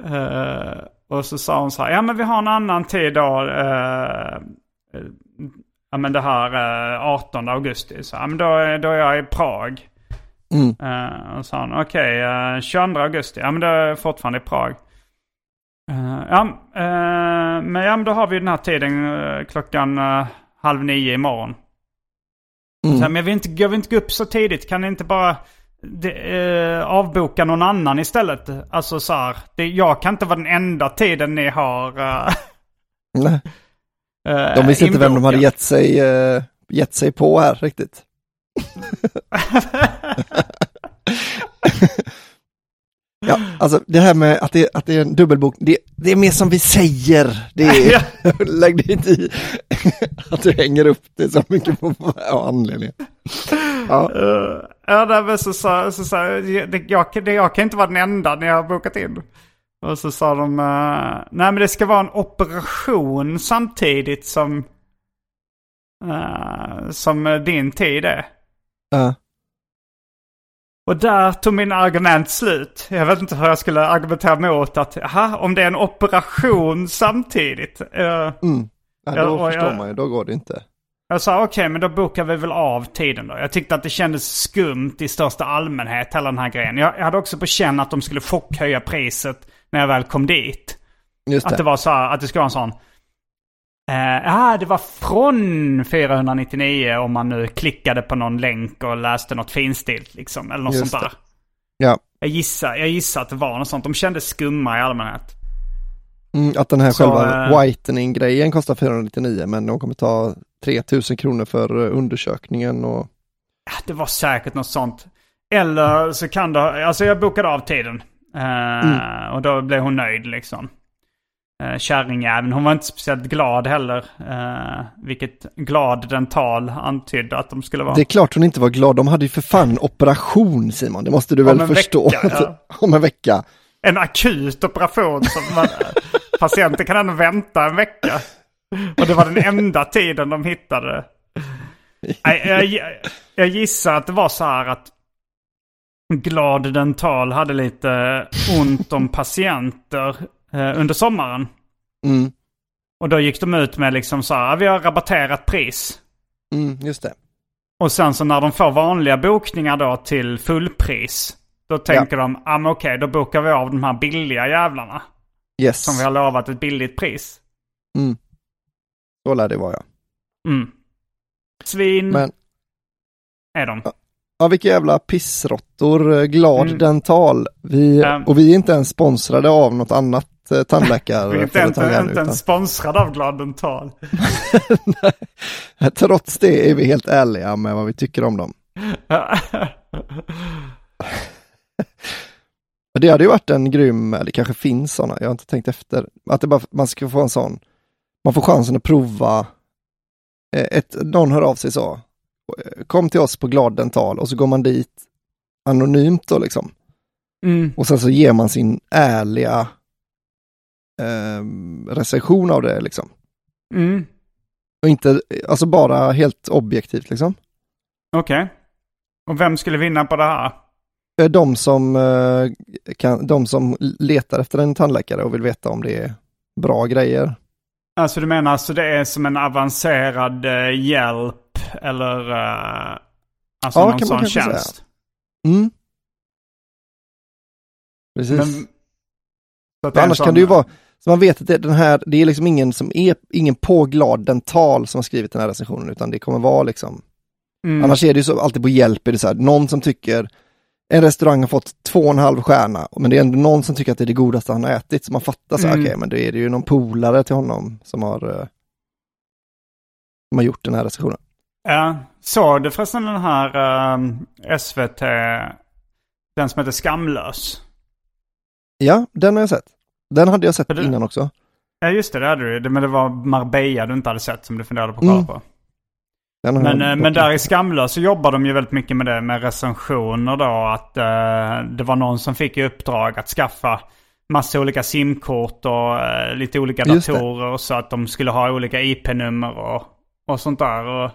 Eh, och så sa hon så här, ja men vi har en annan tid då. eh, ja men det här eh, 18 augusti. Så, ja men då, då är jag i Prag.
Mm.
Uh, och sa han, okej, eh, 22 augusti. Ja men då är jag fortfarande i Prag. Eh, ja, eh, men, ja, då har vi den här tiden eh, klockan halv nio imorgon.
Mm.
Så men jag vill, inte, jag vill inte gå upp så tidigt. Kan ni inte bara eh, avboka någon annan istället? Alltså så här, det, jag kan inte vara den enda tiden ni har uh,
Nej. De visste inte vem de hade gett sig, gett sig på här riktigt. ja, alltså det här med att det, att det är en dubbelbok, det, det är mer som vi säger. Det är, lägg dig inte i att du hänger upp det så mycket på ja, anledningen. Ja,
Uh, ja, men så sa så, så, det, jag, det, jag kan inte vara den enda när jag har bokat in. Och så sa de, eh, nej men det ska vara en operation samtidigt som, eh, som din tid är.
ja,
Och där tog min argument slut. Jag vet inte hur jag skulle argumentera mot att, aha, om det är en operation samtidigt. eh,
mm. ja, då
och
förstår
jag-
man ju, då går det inte.
Jag sa okej, men då bokar vi väl av tiden då. Jag tyckte att det kändes skumt i största allmänhet, hela den här grejen. Jag, jag hade också på känn att de skulle chockhöja priset när jag väl kom dit.
Just
Att det
det.
var så här, att det skulle vara en sån... Eh, Ja, det var från 499 om man nu klickade på någon länk och läste något finstilt liksom. Eller något
Just
sånt där.
det. Ja,
Jag gissar, jag gissar att det var något sånt. De kändes skumma i allmänhet.
mm, att den här
Så,
själva
eh,
whitening-grejen kostar 499 men de kommer ta 3000 kronor för eh, undersökningen och
Ja, Det var säkert något sånt. Eller så kan det, alltså jag bokade av tiden. Eh, Och då blev hon nöjd liksom. Uh, Kärringjäveln. Hon var inte speciellt glad heller. Uh, vilket glad dental antydde att de skulle vara.
Det är klart hon inte var glad, de hade ju för fan operation Simon, det måste du väl förstå.
vecka, ja.
Om en vecka.
En akut operation som man, patienten kan ändå vänta en vecka. Och det var den enda tiden de hittade. Jag, jag, jag gissar att det var så här att Glad Dental hade lite ont om patienter eh, under sommaren.
Mm,
Och då gick de ut med liksom så här, vi har rabatterat pris.
mm, just det.
Och sen så när de får vanliga bokningar då till fullpris. Då tänker de, ja men okej, då bokar vi av de här billiga jävlarna.
Yes,
Som vi har lovat ett billigt pris.
mm. så lär det vara ja.
Mm. Svin
Men,
är de.
ja vilka jävla pissråttor, eh, glad
Mm.
dental. Vi,
Ja.
Och vi är inte ens sponsrade av något annat eh,
är inte, inte, ens sponsrade av Glad Dental.
Trots det är vi helt ärliga med vad vi tycker om dem. Det hade ju varit en grym, eller det kanske finns sådana, jag har inte tänkt efter, att det bara, man ska få en sån, man får chansen att prova, eh, ett, någon hör av sig så, kom till oss på Glad Dental och så går man dit anonymt då liksom.
mm.
Och sen så ger man sin ärliga eh, recension av det liksom.
Mm.
Och inte, alltså bara helt objektivt liksom.
Okej. Och vem skulle vinna på det här?
Eh, De som, eh, kan, de som letar efter en tandläkare och vill veta om det är bra grejer.
Alltså du menar alltså det är som en avancerad eh, hjälp eller eh, alltså
Ja,
någon
kan man
sån
säga.
tjänst?
Mm. Precis.
Men,
annars
sån-
kan det ju vara, så man vet att det, den här, det är liksom ingen som är, ingen påglad dental som har skrivit den här recensionen, utan det kommer vara liksom,
Mm.
annars är det ju så, alltid på hjälp, är det så här, någon som tycker, en restaurang har fått två och en halv stjärna, men det är ändå någon som tycker att det är det godaste han har ätit, så man fattar så här,
Mm.
okej, men då är det ju någon polare till honom som har, eh, som har gjort den här recensionen.
Ja, såg du förresten den här eh, SVT, den som heter Skamlös?
Ja, den har jag sett. Den hade jag sett
det-
innan också.
Ja just det, det hade du. Men det var Marbella du inte hade sett som du funderade på att kolla
Mm.
på. Men, eh, men där i Skamlös så jobbar de ju väldigt mycket med det med recensioner då. Att eh, det var någon som fick i uppdrag att skaffa massa olika simkort och eh, lite olika datorer. Så att de skulle ha olika IP-nummer och, och sånt där. Och,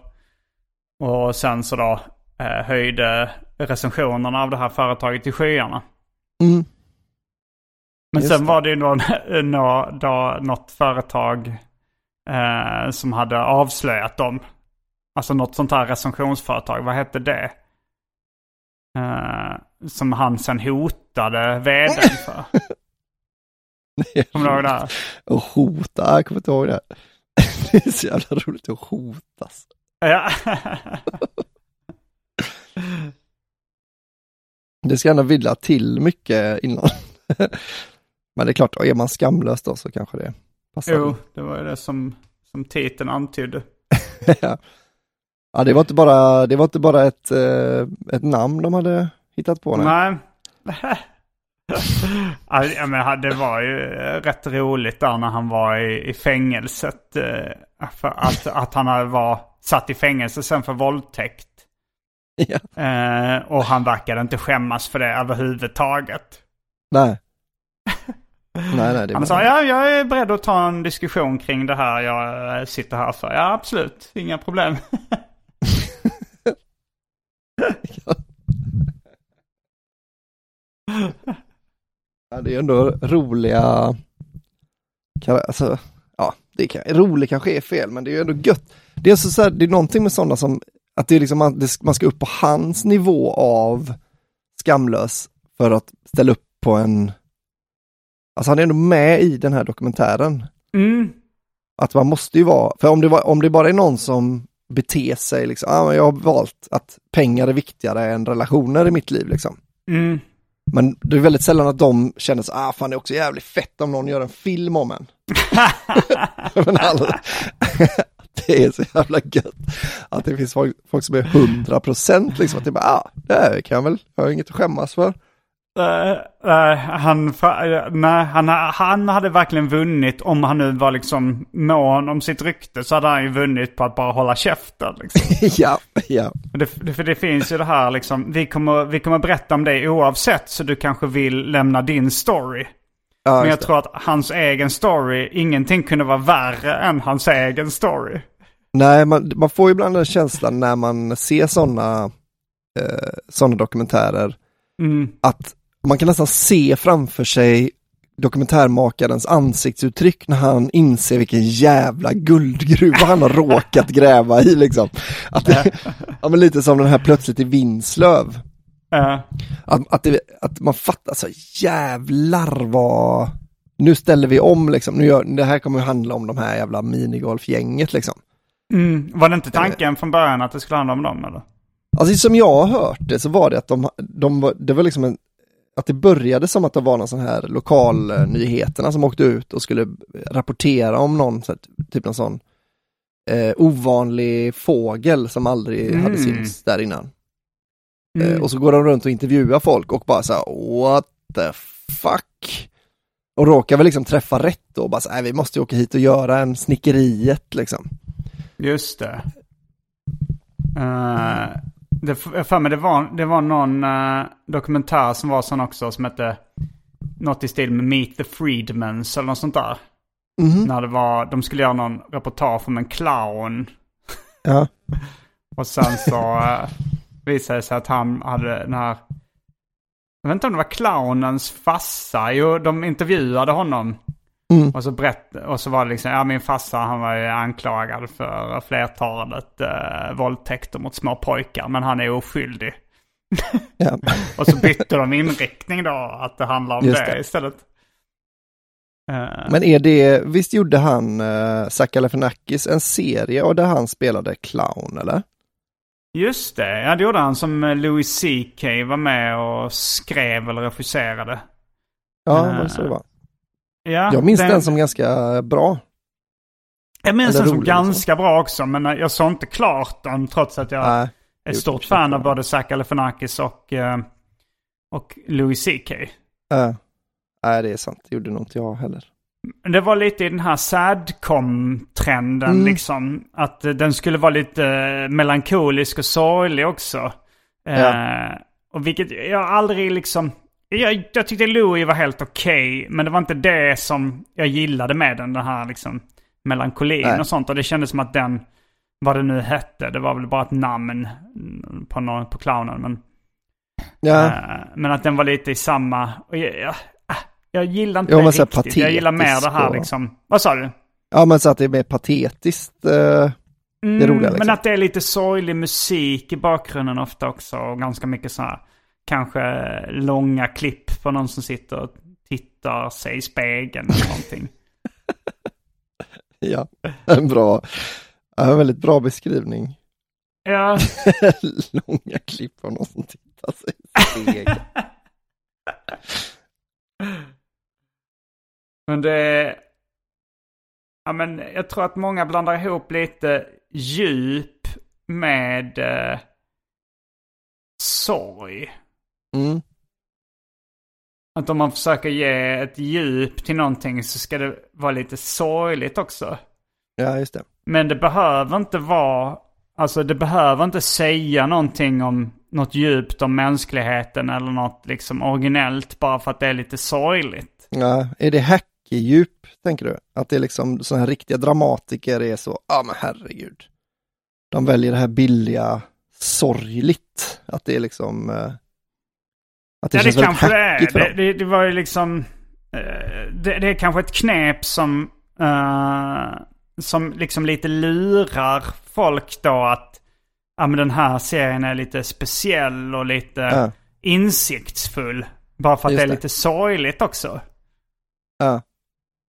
och sen så då eh, höjde recensionerna av det här företaget till skyarna.
Mm.
Men
Just
sen
det.
var det ju någon, nå, då, något företag eh, som hade avslöjat dem. Alltså något sånt här recensionsföretag. Vad hette det? Eh, som han sen hotade vdn för. Kommer du ihåg det? här?
Och hota, jag kommer inte ihåg det. Det är så jävla roligt att hotas.
Ja.
Det ska ändå vilja till mycket innan. Men det är klart, är man skamlös då så kanske det passar.
jo, det var ju det som, som titeln antydde.
ja. det var inte bara, det var inte bara ett, eh, ett namn de hade hittat på. Nej.
Nej. Ja, menar, det var ju eh, rätt roligt där när han var i, i fängelset. eh, För att, att han var satt i fängelse sen för våldtäkt.
Ja.
Eh, och han verkade inte skämmas för det överhuvudtaget.
Nej. Nej, nej,
Han sa ja, jag är beredd att ta en diskussion kring det här jag eh, sitter här för. Ja, absolut. Inga problem.
Ja, det är ändå roliga, alltså, ja, det kan, rolig kanske är fel, men det är ju ändå gött. Det är, så, så här, det är någonting med sådana som, att det är liksom, man, det, man ska upp på hans nivå av skamlös för att ställa upp på en, alltså han är ändå med i den här dokumentären.
Mm.
Att man måste ju vara, för om det, var, om det bara är någon som beter sig liksom, ah, jag har valt att pengar är viktigare än relationer i mitt liv liksom.
Mm.
Men det är väldigt sällan att de känner så ah fan det är också jävligt fett om någon gör en film om en. Men alla, det är så jävla gött att det finns folk, folk som är hundra procent liksom, att det bara, ah, det här kan jag väl, jag har inget att skämmas för.
Eh, eh, han, eh, nej, han, han hade verkligen vunnit om han nu var liksom mån om sitt rykte så hade han ju vunnit på att bara hålla käften. Liksom.
ja, ja,
Det, det, för det finns ju det här liksom, vi kommer, vi kommer berätta om det oavsett så du kanske vill lämna din story.
ja
Men jag tror att hans egen story, ingenting kunde vara värre än hans egen story.
Nej, man, man får ju ibland den känslan när man ser sådana eh, såna dokumentärer
Mm.
att man kan nästan se framför sig dokumentärmakarens ansiktsuttryck när han inser vilken jävla guldgruva han har råkat gräva i liksom. Att det, ja, men lite som den här plötsligt i Vinslöv.
Eh,
Att, att, det, att man fattar så jävlar vad, nu ställer vi om liksom, nu gör, det här kommer att handla om de här jävla minigolfgänget liksom.
mm. Var det inte tanken från början att det skulle handla om dem eller?
Alltså som jag har hört det så var det att de, de var- det var liksom en, att det började som att det var någon sån här lokalnyheterna som åkte ut och skulle rapportera om någon, typ någon sån eh, ovanlig fågel som aldrig
Mm.
hade synts där innan. Eh,
Mm.
och så går de runt och intervjuar folk och bara så här, what the fuck? Och råkar väl liksom träffa rätt då och bara så här, "Nej, vi måste ju åka hit och göra en snickeriet liksom.
Just det. Uh, det, jag för mig det var, det var någon eh, dokumentär som var sån också som hette något i stil med Meet the Freedmans eller något sånt där.
Mhm.
När det var, de skulle göra någon reportage om en clown.
Ja.
Och sen så uh, visade det sig att han hade den här... Jag vet inte om det var clownens farsa. Jo, de intervjuade honom.
Mm.
Och så, berätt, och så var det liksom, ja min farsa han var ju anklagad för flertalet uh, våldtäkter mot små pojkar. Men han är oskyldig.
ja.
Och så bytte de inriktning då, att det handlar om det,
det.
istället. Eh,
Men är det, visst gjorde han, uh, Zach Galifianakis, en serie och där han spelade clown eller?
Just det, ja det gjorde han som eh, Louis CK var med och skrev eller regisserade.
Ja,
Eh,
det så det var?
Ja,
Jag minns den som ganska bra.
Jag minns den som
liksom.
ganska bra också, men eh, jag såg inte klart den trots att jag
Nej,
är ett stort fan av
den.
både Zach Galifianakis och, eh, och Louis CK.
Uh, nej, det är sant. Det gjorde nog inte jag heller.
Det var lite i den här sadcom-trenden
Mm.
liksom. Att eh, den skulle vara lite melankolisk och sorglig också. Eh, och vilket jag aldrig liksom... Jag, jag tyckte Louis var helt okej, men det var inte det som jag gillade med den. Den här liksom melankolin
Nej.
och sånt. Och det kändes som att den, vad det nu hette, det var väl bara ett namn på, någon, på clownen. Men,
Ja,
eh, men att den var lite i samma... Och jag, jag, ah, jag gillar inte
Ja,
det riktigt. Jag gillar mer det här
och-
liksom... Vad sa du?
ja men så att det är mer patetiskt. eh,
Mm,
roliga, liksom.
Men att det är lite sorglig musik i bakgrunden ofta också. Och ganska mycket så här, kanske långa klipp på någon som sitter och tittar sig i spegeln eller någonting.
ja, en bra, en väldigt bra beskrivning.
Ja,
Långa klipp av någon som tittar sig i spegeln.
men det... Ja, men jag tror att många blandar ihop lite djup med eh, sorg.
Mm.
Att om man försöker ge ett djup till någonting så ska det vara lite sorgligt också.
Ja, just det.
Men det behöver inte vara, alltså det behöver inte säga någonting om något djupt om mänskligheten eller något liksom originellt bara för att det är lite sorgligt.
Ja, är det hackerdjup, tänker du? Att det är liksom sådana här riktiga dramatiker är så, ja men herregud. De väljer det här billiga, sorgligt. Att det är liksom, eh, att det
ja, det kanske det är. Det, det, det var ju liksom, eh, det, det är kanske ett knep som, eh, som liksom lite lurar folk då att, ja men den här serien är lite speciell och lite
Ja.
insiktsfull. Bara för att
Just
det är lite sorgligt också.
Ja,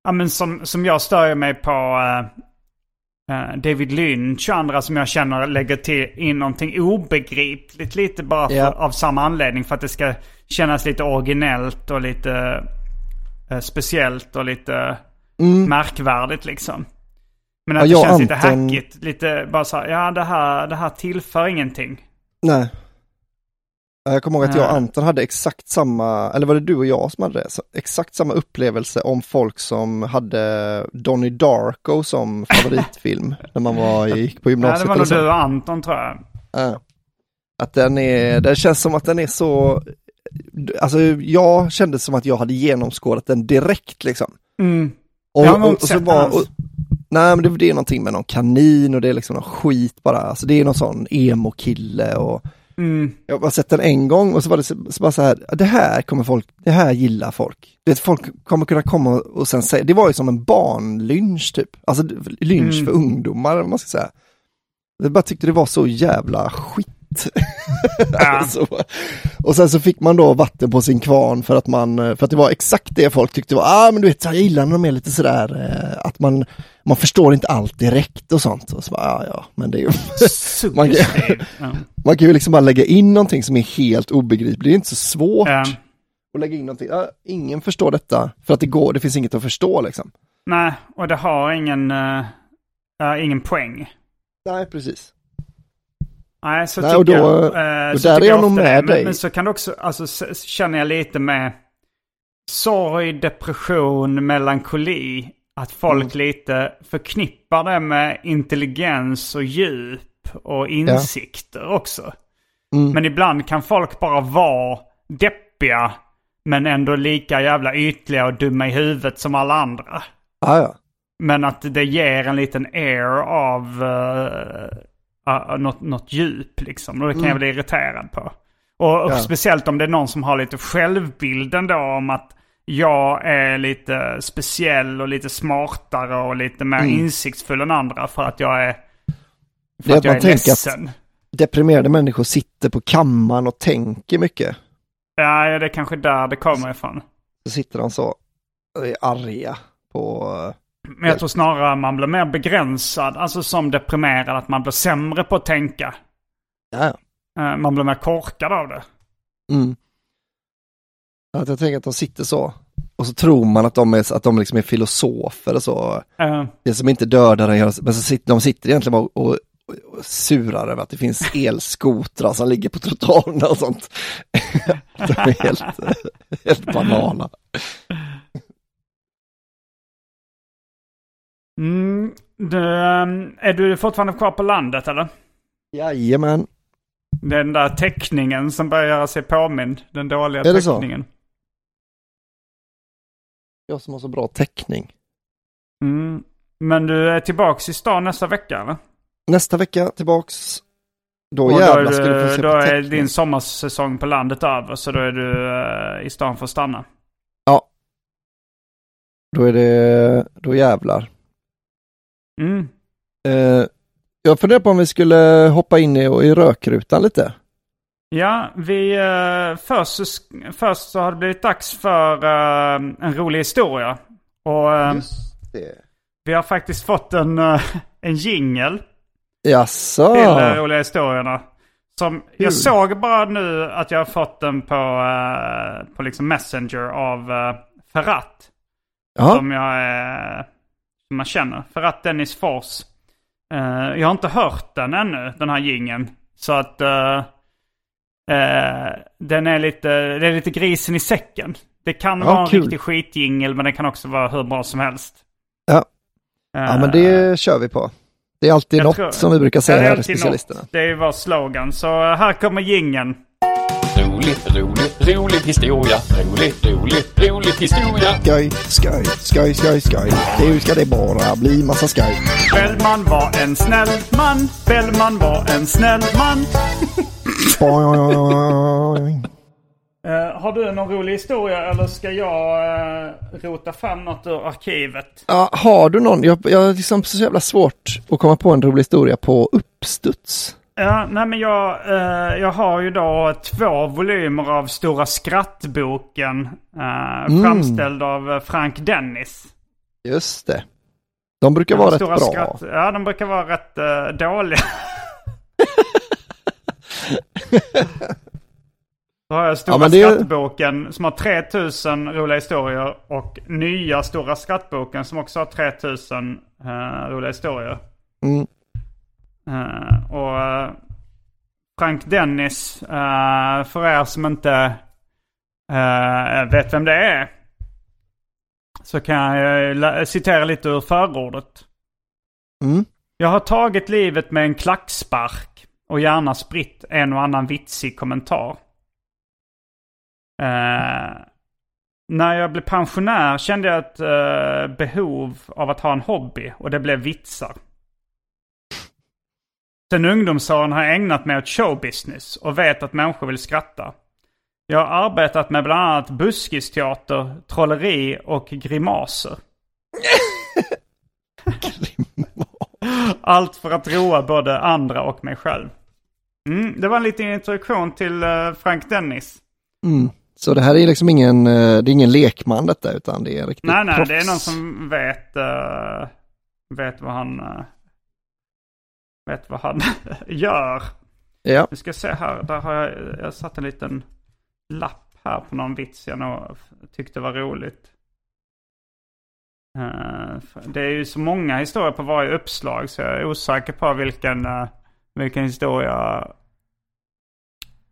Ja men som, som jag stör mig på eh, David Lynch och andra som jag känner lägger till in någonting obegripligt lite bara för,
Ja.
av samma anledning. För att det ska kännas lite originellt och lite eh, speciellt och lite märkvärdigt liksom. Men att
Mm. Ja,
det känns lite
Anton-
hackigt. Lite bara så här, ja det här, det här tillför ingenting.
nej. Ja, Jag kommer ihåg att jag och. Anton hade exakt samma, eller var det du och jag som hade det? Exakt samma upplevelse om folk som hade Donnie Darko som favoritfilm när man var, gick på
Ja,
gymnasiet.
det var nog du och Anton tror jag.
Ja. Att den är, det känns som att den är så, alltså jag kände som att jag hade genomskådat den direkt liksom.
Mm.
Och,
Jag har
och, och så
den
och, nej men det, det är någonting med någon kanin och det är liksom någon skit bara, alltså det är någon sån emo-kille och
Mm.
jag har bara sett den en gång och så var det så, så bara så här, det här kommer folk, det här gillar folk. Det folk kommer kunna komma och sen säga, det var ju som en barnlynch typ, alltså lynch
Mm.
för ungdomar vad man ska säga. Jag bara tyckte det var så jävla skit.
Ja.
alltså, och sen så fick man då vatten på sin kvarn för att man, för att det var exakt det folk tyckte var, ah men du vet, jag gillar när de är lite sådär, eh, att man, man förstår inte allt direkt och sånt. Och så bara, ja, ja, men det är ju, man, kan.
Ja.
man kan ju liksom bara lägga in någonting som är helt obegripligt, det är inte så svårt
Ja.
att lägga in någonting, ja, ingen förstår detta, för att det går, det finns inget att förstå liksom.
Nej, och det har ingen, uh, ingen poäng.
Nej, precis.
Nej, så
Nej, och då-
jag. eh,
och
så
där är jag nog med
det. Men,
dig.
men så kan det också, alltså känner jag lite med sorg, depression, melankoli. Att folk
Mm.
lite förknippar det med intelligens och djup och insikter också.
Mm.
Men ibland kan folk bara vara deppiga. Men ändå lika jävla ytliga och dumma i huvudet som alla andra.
Ja, ja.
Men att det ger en liten air av uh, uh, något, något djup liksom. Och det kan jag bli irriterad på. Och, och
Ja.
speciellt om det är någon som har lite självbilden då om att jag är lite speciell och lite smartare och lite mer insiktsfull än andra för att jag är, för
Det
att jag
man
är
tänker att-
ledsen.
Deprimerade människor sitter på kammaren och tänker mycket.
Ja, det är kanske där det kommer ifrån.
Så sitter de så är arga på...
Men jag tror snarare man blir mer begränsad, alltså som deprimerad, att man blir sämre på att tänka.
Ja.
Eh, Man blir mer korkad av det.
Mm. Att jag tänker att de sitter så. Och så tror man att de är, att de liksom är filosofer och så.
Eh,
Det som inte dödar en, gör- men så sitter, de sitter egentligen och, och, och surar över att det finns elskotrar som ligger på trottoarerna och sånt. de är helt, helt banala.
Mm, du, ehm, är du fortfarande kvar på landet eller?
Jajamän.
Den där teckningen som börjar göra sig påmind. Den dåliga
Är det så?
teckningen.
Jag som har så bra täckning.
Mm. Men du är tillbaks i stan nästa vecka eller?
Nästa vecka tillbaks. Då
Och
jävlar
då
ska du få
är,
se
då
på
är
täckning.
din sommarsäsong på landet över. Så då är du eh, i stan för att stanna.
Ja. Då är det, då jävlar.
Mm.
Eh, jag funderar på om vi skulle hoppa in i, i rökrutan lite.
Ja, vi... eh, först, först så har det blivit dags för eh, en rolig historia. Och eh,
det.
vi har faktiskt fått en, uh, en jingel
Jaså?
till de roliga historierna. Som,
Kul.
jag såg bara nu att jag har fått den på, eh, på liksom Messenger av Ferrat.
Ja,
Som jag är, som man känner. Ferrat Dennis Fors. Eh, jag har inte hört den ännu, den här gingen Så att eh, eh, den är lite, det är lite grisen i säcken. Det kan
Ja,
vara en
kul.
riktig skitjingel men det kan också vara hur bra som helst.
Ja. ja, men det kör vi på. Det är alltid något
tror-
som vi brukar säga här specialisterna.
något. Det är vår slogan. Så här kommer gingen.
Rolig, rolig, rolig historia. Rolig, rolig, rolig historia.
Skoj, skoj, skoj, skoj, skoj. Nu ska det bara bli massa skoj.
Bellman var en snäll man. Bellman var en snäll man. Eh, har du någon rolig historia eller ska jag uh, rota fram något ur arkivet?
Ja, har du någon? Jag, jag har liksom så jävla svårt att komma på en rolig historia på uppstuds.
Ja, nej men jag, eh, jag har ju då två volymer av Stora skrattboken. Uh, Framställd av eh, Frank Dennis.
Just det. De brukar vara rätt
Stora
bra.
Skratt, ja, de brukar vara rätt eh, dåliga. Då har jag Stora
Ja, det-
skrattboken som har 3000 roliga historier. Och nya Stora skrattboken som också har 3000 uh, roliga historier.
Mm.
Eh, och eh, Frank Dennis, eh, för er som inte eh, vet vem det är. Så kan jag citera lite ur förordet.
Mm.
Jag har tagit livet med en klackspark och gärna spritt en och annan vitsig kommentar. När jag blev pensionär kände jag ett eh, behov av att ha en hobby och det blev vitsar. Sen ungdomsåren har jag ägnat mig åt showbusiness och vet att människor vill skratta. Jag har arbetat med bland annat buskisteater, trolleri och grimaser. Allt för att roa både andra och mig själv. Mm, det var en liten introduktion till eh, Frank Dennis.
Mm. Så det här är liksom ingen, eh, det är ingen lekman detta utan det är riktigt
Nej, nej,
proffs.
det är någon som vet, eh, vet vad han, vet vad han gör.
Ja,
Vi ska se här, där har jag, jag satt en liten lapp här på någon vits jag nog tyckte var roligt. Eh, det är ju så många historier på varje uppslag så jag är osäker på vilken, eh, vilken historia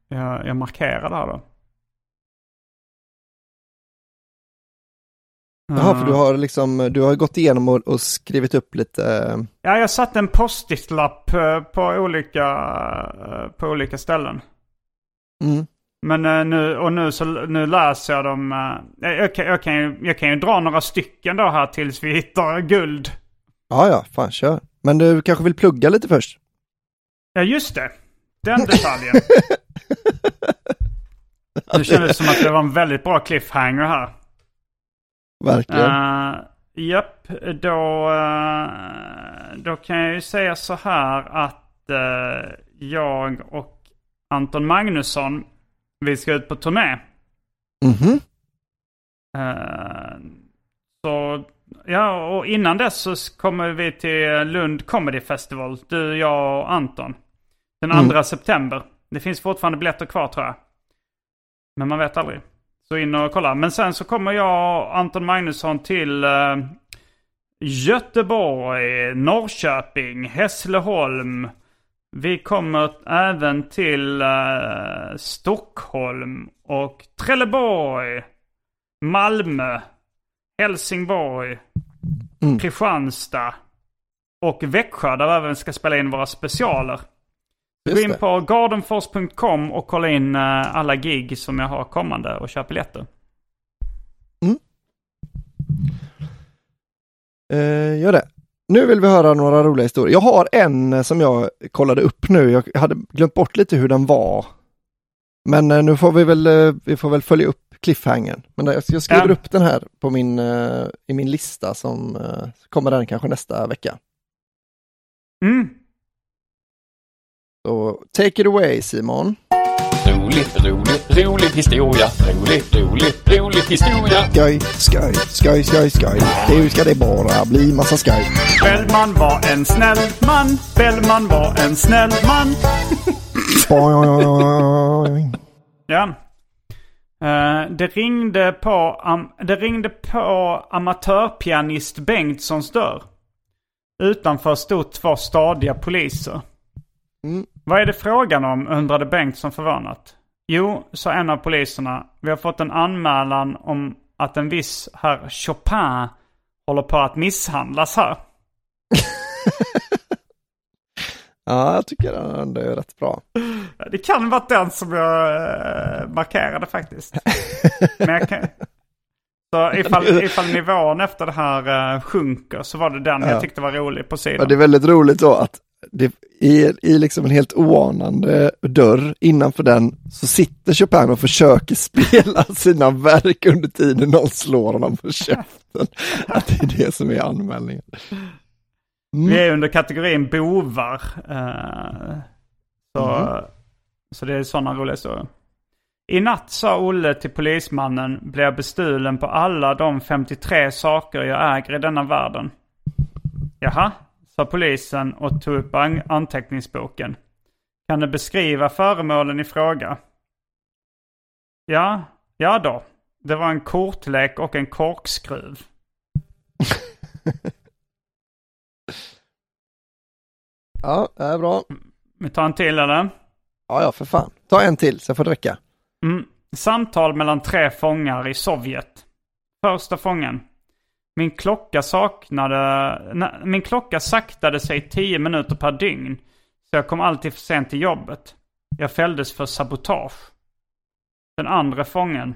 jag, jag markerar där då.
Jaha, för du
Eh,
har liksom, du har gått igenom och, och skrivit upp lite, eh,
Ja, jag satte en post-it-lapp eh, på olika, eh, på olika ställen.
mm.
Men nu, och nu, så, nu läser jag dem. jag, kan, jag, kan ju, jag kan ju dra några stycken då här tills vi hittar guld.
Ja, ja, fan kör. Men du kanske vill plugga lite först?
Ja, just det. Den detaljen. Det kändes som att det var en väldigt bra cliffhanger här.
Verkligen.
Uh, Japp, då, eh, då kan jag ju säga så här att eh, jag och Anton Magnusson, vi ska ut på turné.
Mhm.
Eh, så, ja, och innan dess så kommer vi till Lund Comedy Festival. Du, jag och Anton. Den 2 september. Det finns fortfarande biljetter kvar tror jag. Men man vet aldrig. Så in och kolla. Men sen så kommer jag och Anton Magnusson till eh, Göteborg, Norrköping, Hässleholm. Vi kommer även till eh, Stockholm och Trelleborg, Malmö, Helsingborg, Kristianstad och Växjö där vi även ska spela in våra specialer. Gå in
det.
på gardenfors.com och kolla in eh, alla gig som jag har kommande och köp biljetter.
Eh, gör det. Nu vill vi höra några roliga historier. Jag har en eh, som jag kollade upp nu. Jag hade glömt bort lite hur den var. Men eh, nu får vi väl, vi får väl följa upp cliffhangern. Men jag, skriver
Ja.
upp den här på min, i min lista som kommer den kanske nästa vecka.
Mm.
Så take it away Simon.
Rolig, rolig, rolig historia. Rolig, rolig, rolig historia.
Skoj, skoj, skoj, skoj, skoj. Nu ska det bara bli massa skoj.
Bellman var en snäll man. Bellman var en snäll man. Ja. Eh, det, ringde på, am, det ringde på amatörpianist Bengtssons dörr. Utanför stod två stadiga poliser.
Mm.
Vad är det frågan om? undrade Bengtsson förvånat. Jo, sa en av poliserna. Vi har fått en anmälan om att en viss herr Chopin håller på att misshandlas här.
Ja, jag tycker den är rätt bra.
Det kan vara den som jag eh, markerade faktiskt. Men jag kan... Så ifall, ifall nivån efter det här eh, sjunker så var det den jag tyckte var rolig på
Ja,
sidan.
det är väldigt roligt då att det, i, i liksom en helt oanande dörr innanför den så sitter Chopin och försöker spela sina verk under tiden någon slår honom på käften. Att det är det som är anmälningen.
Vi är under kategorin bovar. eh, så, så det är sådana roliga historier. I natt sa Olle till polismannen blev jag bestulen på alla de 53 saker jag äger i denna världen. Jaha, sa polisen och tog upp an- anteckningsboken. Kan du beskriva föremålen i fråga? Ja, ja då. Det var en kortlek och en korkskruv.
Ja, det är bra.
Vi tar en till eller?
Ja, ja, för fan. Ta en till så får det räcka.
Mm. Samtal mellan tre fångar i Sovjet. Första fången. Min klocka saknade... Nej, min klocka saktade sig 10 minuter per dygn. Så jag kom alltid för sent till jobbet. Jag fälldes för sabotage. Den andra fången.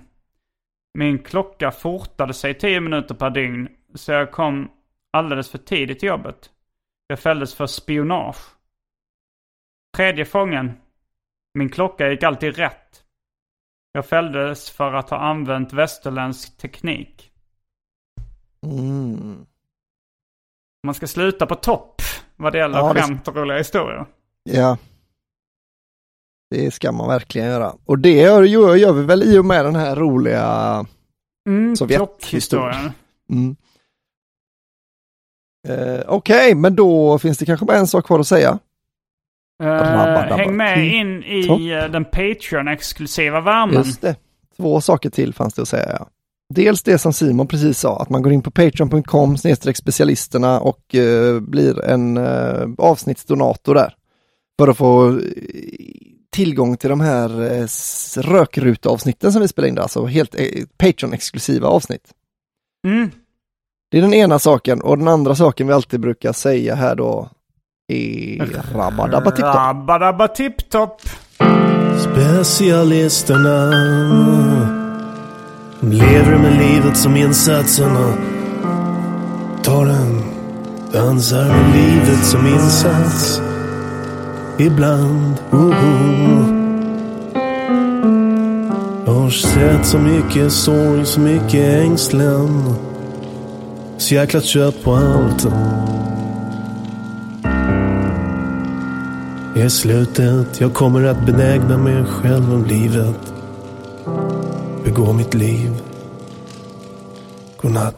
Min klocka fortade sig 10 minuter per dygn. Så jag kom alldeles för tidigt till jobbet. Jag fälldes för spionage. Tredje fången. Min klocka gick alltid rätt. Jag fälldes för att ha använt västerländsk teknik.
Mm.
Man ska sluta på topp vad det gäller
Ja, det-
skämt och roliga historier.
Ja. Det ska man verkligen göra. Och det gör, gör, gör vi väl i och med den här roliga
Mm,
Sovjethistorien. Mm. Eh, Okej, men då finns det kanske bara en sak kvar att säga.
Eh, häng med in i
Så.
eh, den Patreon-exklusiva värmen.
Just det. Två saker till fanns det att säga. Ja. Dels det som Simon precis sa, att man går in på patreon.com specialisterna och eh, blir en eh, avsnittsdonator där. För att få eh, tillgång till de här eh, rökruteavsnitten som vi spelar in där, alltså helt eh, Patreon-exklusiva avsnitt.
Mm.
Det är den ena saken och den andra saken vi alltid brukar säga här då är rabba-dabba-tipp-topp.
Rabba-dabba-tipp-topp.
Specialisterna de lever med livet som insatsen och Tar den, dansar med livet som insats. Ibland, oh. Jag har sett så mycket sorg, så mycket ängslan. Så jäkla trött på allt. I slutet, jag kommer att benägna mig själv om livet. Begå mitt liv. Godnatt.